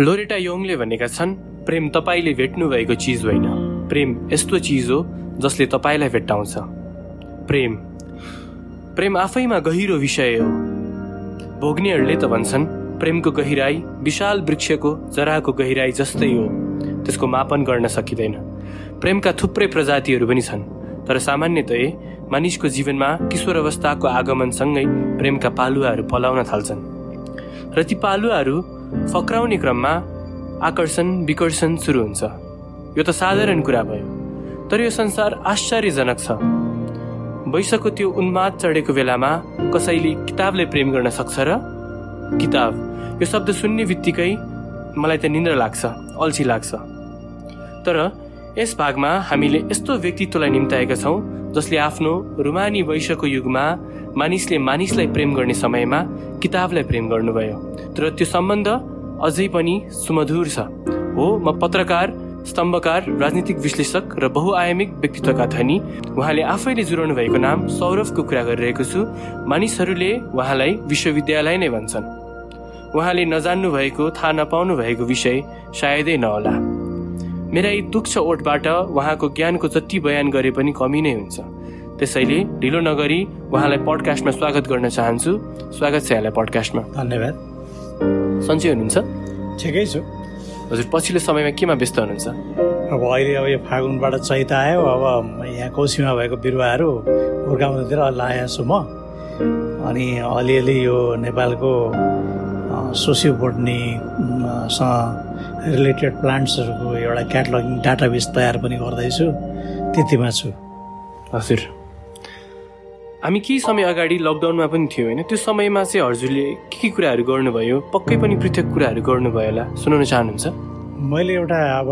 Loretta योङले भनेका छन् प्रेम तपाईँले भेट्नु भएको चिज होइन। प्रेम यस्तो चिज हो जसले तपाईँलाई भेट्टाउँछ। प्रेम प्रेम आफैमा गहिरो विषय हो। भोग्नेहरूले त भन्छन् प्रेमको गहिराई विशाल वृक्षको जराको गहिराई जस्तै हो। त्यसको मापन गर्न सकिँदैन। प्रेमका थुप्रै प्रजातिहरू पनि छन् तर सामान्यतया मानिसको जीवनमा किशोर अवस्थाको आगमनसँगै प्रेमका पालुवाहरू पलाउन थाल्छन्। र ती पालुवाहरू फक्राउने क्रममा आकर्षण विकर्षण सुरु हुन्छ। यो त साधारण कुरा भयो तर यो संसार आश्चर्यजनक छ। वैशको त्यो उन्माद चढेको बेलामा कसैले किताबले प्रेम गर्न सक्छ र? किताब यो शब्द सुन्ने बित्तिकै मलाई त निन्द्रा लाग्छ अल्छी लाग्छ। तर यस भागमा हामीले यस्तो व्यक्तित्वलाई निम्ताएका छौँ जसले आफ्नो रुमानी वैशको युगमा मानिसले मानिसलाई प्रेम गर्ने समयमा किताबलाई प्रेम गर्नुभयो। तर त्यो सम्बन्ध अझै पनि सुमधुर छ। हो म पत्रकार स्तम्भकार राजनीतिक विश्लेषक र बहुआयामिक व्यक्तित्वका धनी। उहाँले आफैले जुराउनु भएको नाम सौरभको कुरा गरिरहेको छु। मानिसहरूले उहाँलाई विश्वविद्यालय नै भन्छन्। उहाँले नजान्नु भएको थाहा नपाउनु भएको विषय सायदै नहोला। मेरा यी तुक्ष ओठबाट उहाँको ज्ञानको जति बयान गरे पनि कमी नै हुन्छ। त्यसैले ढिलो नगरी उहाँलाई पडकास्टमा स्वागत गर्न चाहन्छु। स्वागत छ यहाँलाई पडकास्टमा। धन्यवाद। सन्चै हुनुहुन्छ? ठिकै छु। हजुर पछिल्लो समयमा केमा व्यस्त हुनुहुन्छ? अब अहिले अब यो फागुनबाट चैत आयो। अब यहाँ कौसीमा भएको बिरुवाहरू हुर्काउनुतिर लागेको छु म। अनि अलिअलि यो नेपालको सोसियो बोटनीसँग रिलेटेड प्लान्ट्सहरूको एउटा क्याटलगिङ डाटाबेस तयार पनि गर्दैछु। त्यतिमा छु। हजुर। हामी केही समय अगाडि लकडाउनमा पनि थियो होइन। त्यो समयमा चाहिँ हजुरले के के कुराहरू गर्नुभयो? पक्कै पनि पृथक कुराहरू गर्नुभयो होला। सुनाउन चाहनुहुन्छ? मैले एउटा अब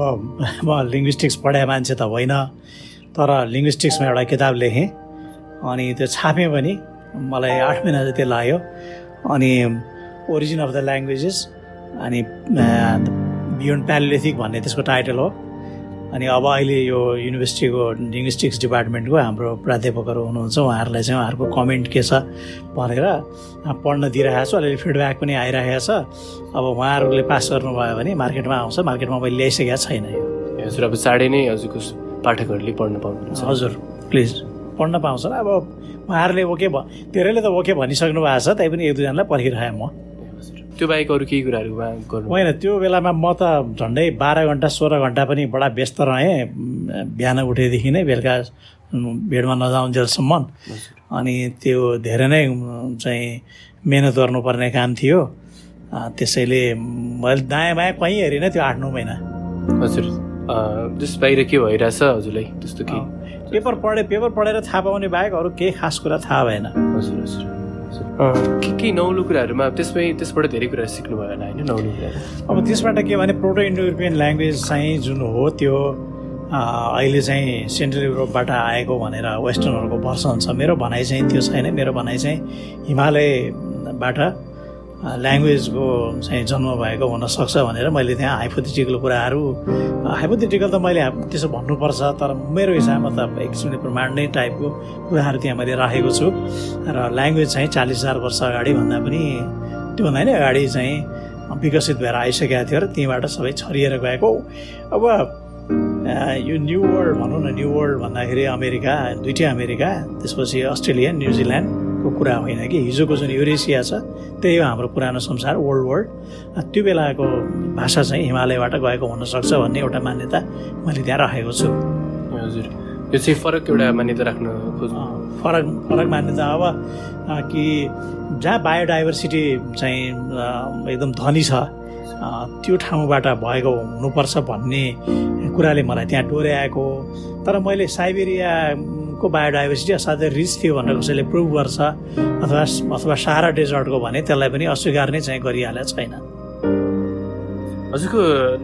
म लिङ्ग्विस्टिक्स पढाए मान्छे त होइन तर लिङ्ग्विस्टिक्समा एउटा किताब लेखेँ अनि त्यो छापेँ पनि। मलाई आठ महिना जति लाग्यो। अनि ओरिजिन अफ द ल्याङ्ग्वेजेस अनि बियोन्ड प्यालिथिक भन्ने त्यसको टाइटल हो। अनि अब अहिले यो युनिभर्सिटीको लिङ्ग्विस्टिक्स डिपार्टमेन्टको हाम्रो प्राध्यापकहरू हुनुहुन्छ उहाँहरूलाई चाहिँ उहाँहरूको कमेन्ट के छ भनेर पढ्न दिइरहेको छु। अलिअलि फिडब्याक पनि आइरहेको छ। अब उहाँहरूले पास गर्नुभयो भने मार्केटमा आउँछ। मार्केटमा मैले ल्याइसकेको छैन यो। हजुर अब चाँडै नै हजुरको पाठकहरूले पढ्न पाउनुहुन्छ। हजुर प्लिज पढ्न पाउँछ। अब उहाँहरूले ओके भ धेरैले त ओके भनिसक्नु भएको छ तैपनि एक दुईजनालाई पर्खिरहेँ म। त्यो बाहेक अरू केही कुराहरू गर्नु? होइन त्यो बेलामा म त झन्डै बाह्र घन्टा सोह्र घन्टा पनि बडा व्यस्त रहेँ। बिहान उठेदेखि नै बेलुका भेडमा नजाउन्जेलसम्म। अनि त्यो धेरै नै चाहिँ मिहिनेत गर्नुपर्ने काम थियो। त्यसैले मैले दायाँ बायाँ कहीँ हेरिनँ त्यो आठ नौ महिना। हजुर। त्यस बाहिर के भइरहेछ हजुरलाई? त्यस्तो केही? पेपर पढे पेपर पढेर थाहा पाउने बाहेक अरू केही खास कुरा थाहा भएन। हजुर हजुर। के के नौलो कुराहरूमा त्यसमै त्यसबाट धेरै कुरा सिक्नुभयो होला होइन नौलो कुराहरू। अब त्यसबाट के भने प्रोटो इन्डो युरोपियन ल्याङ्ग्वेज चाहिँ जुन हो त्यो अहिले चाहिँ सेन्ट्रल युरोपबाट आएको भनेर वेस्टर्नहरूको भर्सन छ मेरो भनाइ चाहिँ त्यो छैन। मेरो भनाइ चाहिँ हिमालयबाट ल्याङ्ग्वेजको चाहिँ जन्म भएको हुनसक्छ भनेर मैले त्यहाँ हाइपोथेटिकल कुराहरू हाइपोथेटिकल त मैले त्यसो भन्नुपर्छ तर मेरो हिसाबमा त एक किसिमले प्रमाण नै टाइपको कुराहरू त्यहाँ मैले राखेको छु। र ल्याङ्ग्वेज चाहिँ चालिस हजार वर्ष अगाडि भन्दा पनि त्योभन्दा नै अगाडि चाहिँ विकसित भएर आइसकेको थियो र त्यहीँबाट सबै छरिएर गएको। अब यो न्यु वर्ल्ड भनौँ न न्यु वर्ल्ड भन्दाखेरि अमेरिका दुइटै अमेरिका त्यसपछि अस्ट्रेलिया न्युजिल्यान्डको कुरा होइन कि? हिजोको जुन युरेसिया छ त्यही हो हाम्रो पुरानो संसार वर्ल्ड वर्ल्ड त्यो बेलाको भाषा चाहिँ हिमालयबाट गएको हुनसक्छ भन्ने एउटा मान्यता मैले त्यहाँ राखेको छु। हजुर। यो चाहिँ फरक एउटा मान्यता राख्न खोज्नु। फरक फरक मान्यता अब कि जहाँ बायोडाइभर्सिटी चाहिँ एकदम धनी छ त्यो ठाउँबाट भएको हुनुपर्छ भन्ने कुराले मलाई त्यहाँ डोर्याएको। तर मैले साइबेरियाको बायोडाइभर्सिटी असाध्यै रिच थियो भनेर कसैले प्रुभ गर्छ अथवा अथवा सारा डेजर्टको भने त्यसलाई पनि अस्वीकार नै चाहिँ गरिहालेको छैन। हजुरको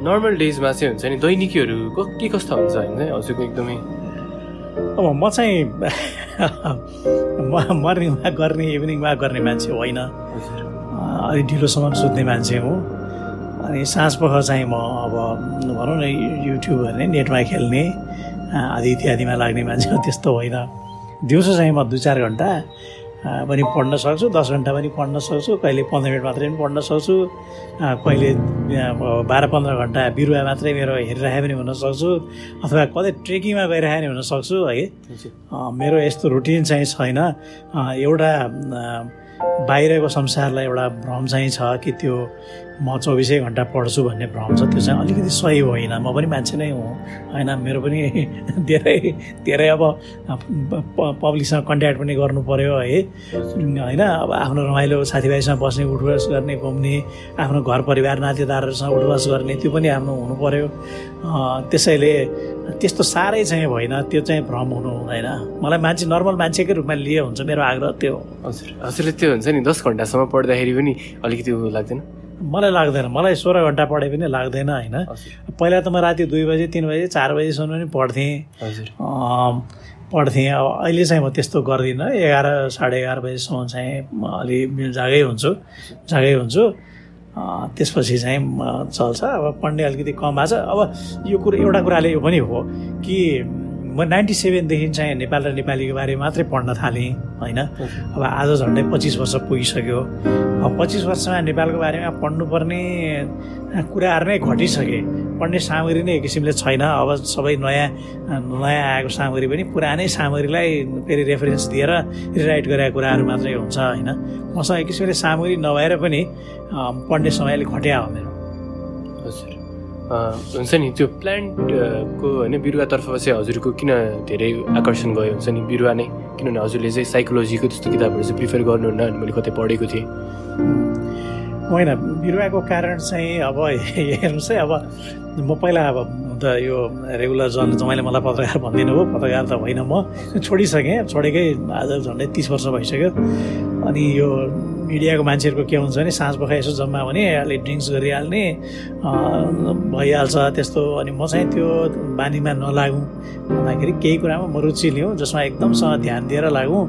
नर्मल डेजमा चाहिँ हुन्छ नि दैनिकीहरू के कस्तो हुन्छ होइन हजुरको एकदमै? अब म चाहिँ मर्निङ वाक गर्ने इभिनिङ वाक गर्ने मान्छे होइन। अलिक ढिलोसम्म सुत्ने मान्छे हो। अनि साँझ पख चाहिँ म अब भनौँ न युट्युब हेर्ने नेटमा खेल्ने आदि इत्यादिमा लाग्ने मान्छे त्यस्तो होइन। दिउँसो चाहिँ म दुई चार घन्टा पनि पढ्न सक्छु दस घन्टा पनि पढ्न सक्छु कहिले पन्ध्र मिनट मात्रै पनि पढ्न सक्छु कहिले बाह्र पन्ध्र घन्टा बिरुवा मात्रै मेरो हेरिरहेको पनि हुनसक्छु अथवा कतै ट्रेकिङमा गइरहेको पनि हुनसक्छु है। मेरो यस्तो रुटिन चाहिँ छैन। एउटा बाहिरको संसारलाई एउटा भ्रम चाहिँ छ कि त्यो म चौबिसै घन्टा पढ्छु भन्ने भ्रम छ त्यो चाहिँ अलिकति सही होइन। म पनि मान्छे नै हुँ होइन? मेरो पनि धेरै धेरै अब पब्लिकसँग कन्ट्याक्ट पनि गर्नु पऱ्यो है। होइन? अब आफ्नो रमाइलो साथीभाइसँग बस्ने उठबस गर्ने घुम्ने आफ्नो घर परिवार नातेदारहरूसँग उठबस गर्ने त्यो पनि आफ्नो हुनु पऱ्यो त्यसैले त्यस्तो साह्रै चाहिँ होइन त्यो चाहिँ भ्रम हुनु हुँदैन। मलाई मान्छे नर्मल मान्छेकै रूपमा लिए हुन्छ मेरो आग्रह त्यो हजुर। हजुरले त्यो हुन्छ नि दस घन्टासम्म पढ्दाखेरि पनि अलिकति लाग्दैन। मलाई लाग्दैन। मलाई सोह्र घन्टा पढे पनि लाग्दैन होइन। पहिला त म राति दुई बजी तिन बजी चार बजीसम्म पनि पढ्थेँ। पढ्थेँ। अब अहिले चाहिँ म त्यस्तो गर्दिनँ। एघार साढे एघार बजीसम्म चाहिँ अलि जागै हुन्छु जागै हुन्छु। त्यसपछि चाहिँ चल्छ। अब पढ्ने अलिकति कम भएको छ। अब यो कुरो एउटा कुराले यो पनि हो कि म नाइन्टी सेभेनदेखि चाहिँ नेपाल र नेपालीको बारे मात्रै पढ्न थालेँ होइन? अब आज झन्डै पच्चिस वर्ष पुगिसक्यो। अब पच्चिस वर्षमा नेपालको बारेमा पढ्नुपर्ने कुराहरू नै घटिसके। पढ्ने सामग्री नै एक किसिमले छैन। अब सबै नयाँ नयाँ आएको सामग्री पनि पुरानै सामग्रीलाई फेरि रेफरेन्स दिएर रिराइट गरेका कुराहरू मात्रै हुन्छ होइन? मसँग एक किसिमले सामग्री नभएर पनि पढ्ने समय अलिक घट्या हो मेरो। हुन्छ नि त्यो प्लान्टको होइन बिरुवातर्फ चाहिँ हजुरको किन धेरै आकर्षण गयो हुन्छ नि बिरुवा नै। किनभने हजुरले चाहिँ साइकोलोजीको त्यस्तो किताबहरू चाहिँ प्रिफर गर्नुहुन्न भने मैले कतै पढेको थिएँ। होइन बिरुवाको कारण चाहिँ अब हेर्नुहोस् है अब म पहिला अब त यो रेगुलर जर्नल तपाईँले मलाई पत्रकार भनिदिनु हो। पत्रकार त होइन म। छोडिसकेँ। छोडेकै आज झन्डै तिस वर्ष भइसक्यो। अनि यो मिडियाको मान्छेहरूको के हुन्छ भने साँझ बखा यसो जम्मा भने अलिक ड्रिङ्क्स गरिहाल्ने भइहाल्छ त्यस्तो। अनि म चाहिँ त्यो बानीमा नलागौँ भन्दाखेरि केही कुरामा म रुचि लिउँ जसमा एकदमसँग ध्यान दिएर लागौँ।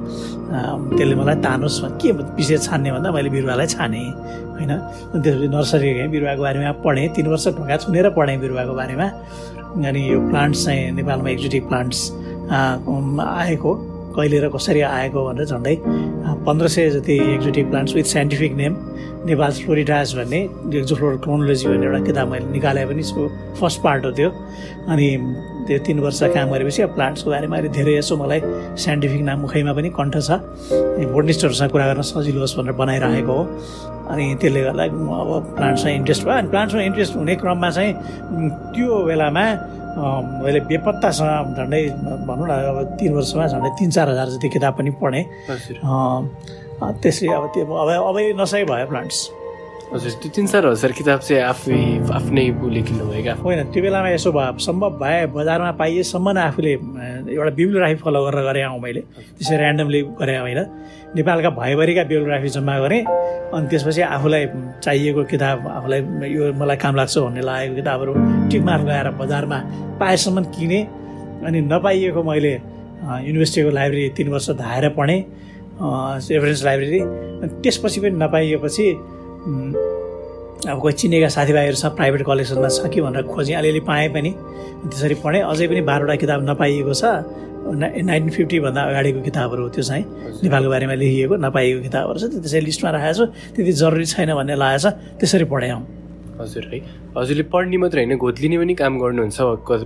त्यसले मलाई तानोस्। के विशेष छान्ने भन्दा मैले बिरुवालाई छानेँ। होइन? त्यसपछि नर्सरी गएँ बिरुवाको बारेमा पढेँ तिन वर्ष ढोका छुनेर पढेँ बिरुवाको बारेमा। अनि यो प्लान्ट्स चाहिँ नेपालमा एक्जोटिक प्लान्ट्स आएको। कहिले र कसरी आएको भनेर झन्डै पन्ध्र सय जति exotic plants with scientific name Nepal फ्लोरिडास भन्ने एक्जोफ्लोर क्रोनोलोजी भन्ने एउटा किताब मैले निकाले पनि छु फर्स्ट पार्ट हो त्यो। अनि त्यो तिन वर्ष काम गरेपछि अब प्लान्ट्सको बारेमा अहिले धेरै यसो मलाई साइन्टिफिक नाम मुखैमा पनि कण्ठ छ। बोटनिस्टहरूसँग कुरा गर्न सजिलो होस् भनेर बनाइरहेको हो। अनि त्यसले गर्दा अब प्लान्ट्समा इन्ट्रेस्ट भयो। अनि प्लान्ट्समा इन्ट्रेस्ट हुने क्रममा चाहिँ त्यो बेलामा मैले बेपत्तासँग झन्डै भनौँ न अब तिन वर्षमा झन्डै तिन चार हजार जति किताब पनि पढेँ। त्यसै अब त्यो अब अब नसै भयो प्लान्ट्स। हजुर त्यो तिन चार हजार किताब चाहिँ आफै आफ्नै किन्नुभयो क्या होइन त्यो बेलामा यसो भयो सम्भव भए बजारमा पाइएसम्म आफूले एउटा बिब्लोग्राफी फलो गरेर गरेँ आउँ मैले त्यसै ऱ्यान्डमली गरेँ होइन नेपालका भयभरिका बिब्लोग्राफी जम्मा गरेँ अनि त्यसपछि आफूलाई चाहिएको किताब आफूलाई यो मलाई काम लाग्छ भन्ने लागेको किताबहरू टिकमार लगाएर बजारमा पाएसम्म किनेँ अनि नपाइएको मैले युनिभर्सिटीको लाइब्रेरी तिन वर्ष धाएर पढेँ रेफरेन्स लाइब्रेरी त्यसपछि पनि नपाइएपछि अब कोही चिनेका साथीभाइहरूसँग प्राइभेट कलेक्सनमा छ कि भनेर खोजेँ अलिअलि पाएँ पनि। त्यसरी पढेँ। अझै पनि बाह्रवटा किताब नपाइएको छ। नाइन्टिन फिफ्टीभन्दा अगाडिको किताबहरू हो त्यो चाहिँ। नेपालको बारेमा लेखिएको नपाइएको किताबहरू छ। त्यसै लिस्टमा राखेको छु। त्यति जरुरी छैन भन्ने लागेको छ। त्यसरी पढेँ हजुर है। हजुरले पढ्ने मात्रै होइन घोत्लिने पनि काम गर्नुहुन्छ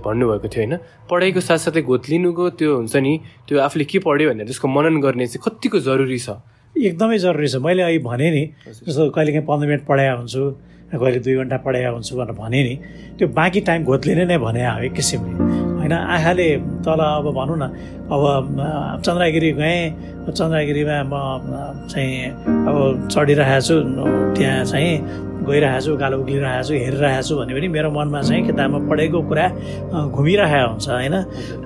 भन्नुभएको थियो होइन। पढाइको साथसाथै घोत्लिनुको त्यो हुन्छ नि त्यो आफूले के पढ्यो भनेर त्यसको मनन गर्ने चाहिँ कतिको जरुरी छ। एकदमै जरुरी छ। मैले अहिले भने नि जस्तो कहिलेकाहीँ पन्ध्र मिनट पढाएको हुन्छु कहिले दुई घन्टा पढाएको हुन्छु भनेर भने नि त्यो बाँकी टाइम घोत्लिने नै भने हो एक किसिमले। होइन आँखाले तल अब भनौँ न अब चन्द्रगिरी गएँ चन्द्रगिरीमा म चाहिँ अब चढिरहेको छु त्यहाँ चाहिँ गइरहेको छु गालो उक्लिरहेको छु हेरिरहेको छु भने पनि मेरो मनमा चाहिँ किताबमा पढेको कुरा घुमिरहेको हुन्छ होइन?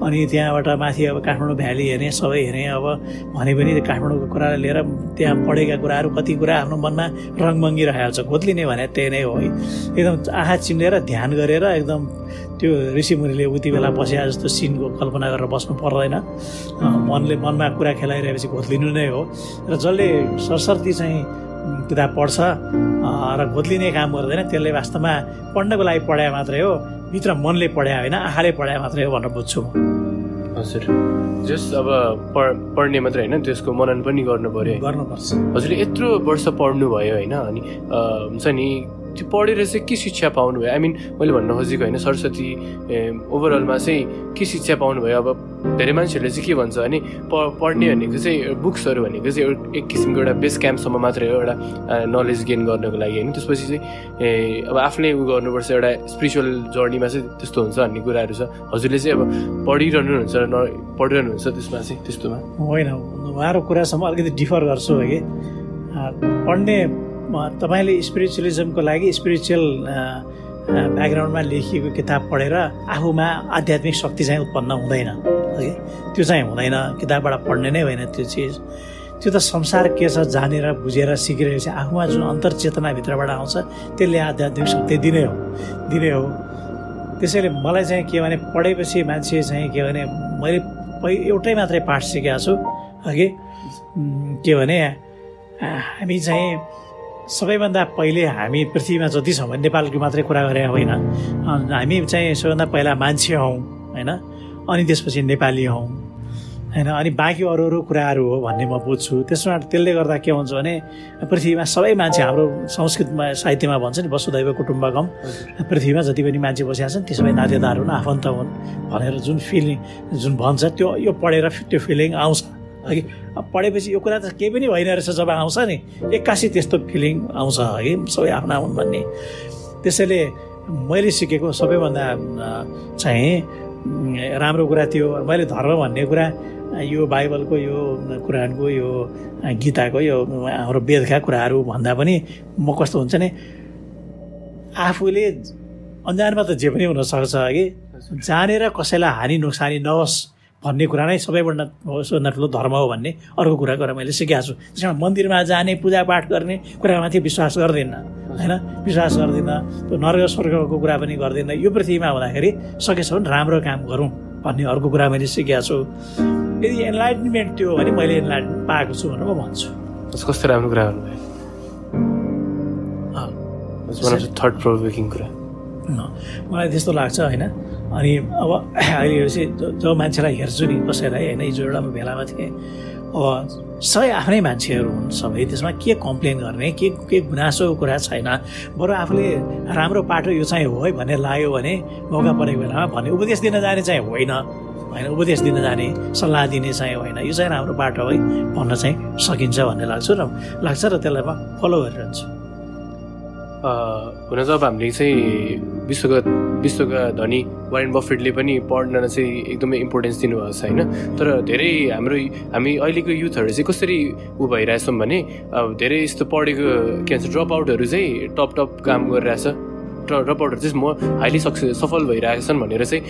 अनि त्यहाँबाट माथि अब काठमाडौँ भ्याली हेरेँ सबै हेरेँ अब भने पनि काठमाडौँको कुरा लिएर त्यहाँ पढेका कुराहरू कति कुरा आफ्नो मनमा रङ मङ्गिरहेको छ घोत्लिने भने त्यही नै हो है। एकदम आँखा चिम्लेर ध्यान गरेर एकदम त्यो ऋषिमुनिले उति बेला बस्या जस्तो सिनको कल्पना गरेर बस्नु पर्दैन। मनले मनमा कुरा खेलाइरहेपछि घोत्लिनु नै हो। र जसले सरसर्ती चाहिँ किताब पढ्छ र घोत्लिने काम गर्दैन त्यसले वास्तवमा पढ्नको लागि पढाए मात्रै हो भित्र मनले पढाए होइन आँखाले पढाए मात्रै हो भनेर बुझ्छु म। हजुर। जस अब पढ पढ्ने मात्रै होइन त्यसको मनन पनि गर्नु पऱ्यो गर्नुपर्छ। हजुरले यत्रो वर्ष पढ्नुभयो होइन अनि हुन्छ नि त्यो पढेर चाहिँ के शिक्षा पाउनुभयो? आई मिन मैले भन्न खोजेको होइन सरस्वती ओभरअलमा चाहिँ के शिक्षा पाउनुभयो? अब धेरै मान्छेहरूले चाहिँ के भन्छ भने प पढ्ने भनेको चाहिँ बुक्सहरू भनेको चाहिँ एक किसिमको एउटा बेस क्याम्पसम्म मात्रै हो एउटा नलेज गेन गर्नको लागि होइन। त्यसपछि चाहिँ अब आफ्नै उ गर्नुपर्छ एउटा स्पिरिचुअल जर्नीमा चाहिँ त्यस्तो हुन्छ भन्ने कुराहरू छ। हजुरले चाहिँ अब पढिरहनुहुन्छ न पढिरहनुहुन्छ त्यसमा चाहिँ त्यस्तोमा। होइन उहाँको कुरासम्म अलिकति डिफर गर्छु है पढ्ने तपाईँले स्पिरिचुअलिजमको लागि स्पिरिचुअल ब्याकग्राउन्डमा लेखिएको किताब पढेर आफूमा आध्यात्मिक शक्ति चाहिँ उत्पन्न हुँदैन है? त्यो चाहिँ हुँदैन किताबबाट पढ्ने नै होइन त्यो चिज। त्यो त संसार के छ जानेर बुझेर सिकेर चाहिँ आफूमा जुन अन्तर्चेतनाभित्रबाट आउँछ त्यसले आध्यात्मिक शक्ति दिने हो दिने हो। त्यसैले मलाई चाहिँ के भने पढेपछि मान्छे चाहिँ के भने मैले पहि एउटै मात्रै पाठ सिकेको छु उम्, के भने हामी चाहिँ सबैभन्दा पहिले हामी पृथ्वीमा जति छौँ भने नेपालको मात्रै कुरा गरे होइन। हामी चाहिँ सबैभन्दा पहिला मान्छे हौँ होइन? अनि त्यसपछि नेपाली हौँ होइन? अनि बाँकी अरू अरू कुराहरू हो भन्ने म बुझ्छु। त्यसमा त्यसले गर्दा के हुन्छ भने पृथ्वीमा सबै मान्छे हाम्रो संस्कृतमा साहित्यमा भन्छ नि वसुदैव कुटुम्बकम। पृथ्वीमा जति पनि मान्छे बसेका छन् ती सबै नातेदार हुन् आफन्त हुन् भनेर जुन फिलिङ जुन भन्छ त्यो यो पढेर त्यो फिलिङ आउँछ। अघि पढेपछि यो कुरा त केही पनि होइन रहेछ जब आउँछ नि एक्कासी त्यस्तो फिलिङ आउँछ है सबै आफ्ना हुन् भन्ने। त्यसैले मैले सिकेको सबैभन्दा चाहिँ राम्रो कुरा त्यो मैले धर्म भन्ने कुरा यो बाइबलको यो कुरानको यो गीताको यो हाम्रो वेदका कुराहरू भन्दा पनि म कस्तो हुन्छ नि आफूले अन्जानमा त जे पनि हुनसक्छ कि जानेर कसैलाई हानि नोक्सानी नहोस् भन्ने कुरा नै सबैभन्दा सबभन्दा ठुलो धर्म हो भन्ने अर्को कुरा गरेर मैले सिकेको छु। त्यस कारण मन्दिरमा जाने पूजापाठ गर्ने कुरामाथि विश्वास गर्दिनँ होइन? विश्वास गर्दिनँ त्यो नर्ग स्वर्गको कुरा पनि गर्दिनँ। यो पृथ्वीमा हुँदाखेरि सकेसम्म राम्रो काम गरौँ भन्ने अर्को कुरा मैले सिकेको छु। यदि एनलाइटमेन्ट त्यो हो भने मैले एनलाइटमेन्ट पाएको छु भनेर म भन्छु। कस्तो राम्रो कुरा गर्नुभयो। थर्ड कुरा। मलाई त्यस्तो लाग्छ होइन? अनि अब अहिले चाहिँ जो मान्छेलाई हेर्छु नि कसैलाई होइन हिजो एउटा म भेलामा थिएँ। अब सबै आफ्नै मान्छेहरू हुन् सबै त्यसमा के कम्प्लेन गर्ने के के गुनासोको कुरा छैन। बरु आफूले राम्रो पाटो यो चाहिँ हो है भन्ने लाग्यो भने मौका परेको बेलामा भन्ने उपदेश दिन जाने चाहिँ होइन। होइन उपदेश दिन जाने सल्लाह दिने चाहिँ होइन। यो चाहिँ राम्रो बाटो है भन्न चाहिँ सकिन्छ भन्ने लाग्छ र लाग्छ र त्यसलाई म फलो गरिरहन्छु। हुन त अब हामीले चाहिँ विश्वका विश्वका धनी वारेन बफेटले पनि पढ्न चाहिँ एकदमै इम्पोर्टेन्स दिनुभएको छ होइन? तर धेरै हाम्रो हामी अहिलेको युथहरू चाहिँ कसरी ऊ भइरहेछौँ भने अब धेरै यस्तो पढेको के भन्छ ड्रप आउटहरू चाहिँ टप टप काम गरिरहेछ। ड्रप आउटहरू चाहिँ म हाइली सक्सेस सफल भइरहेका छन् भनेर चाहिँ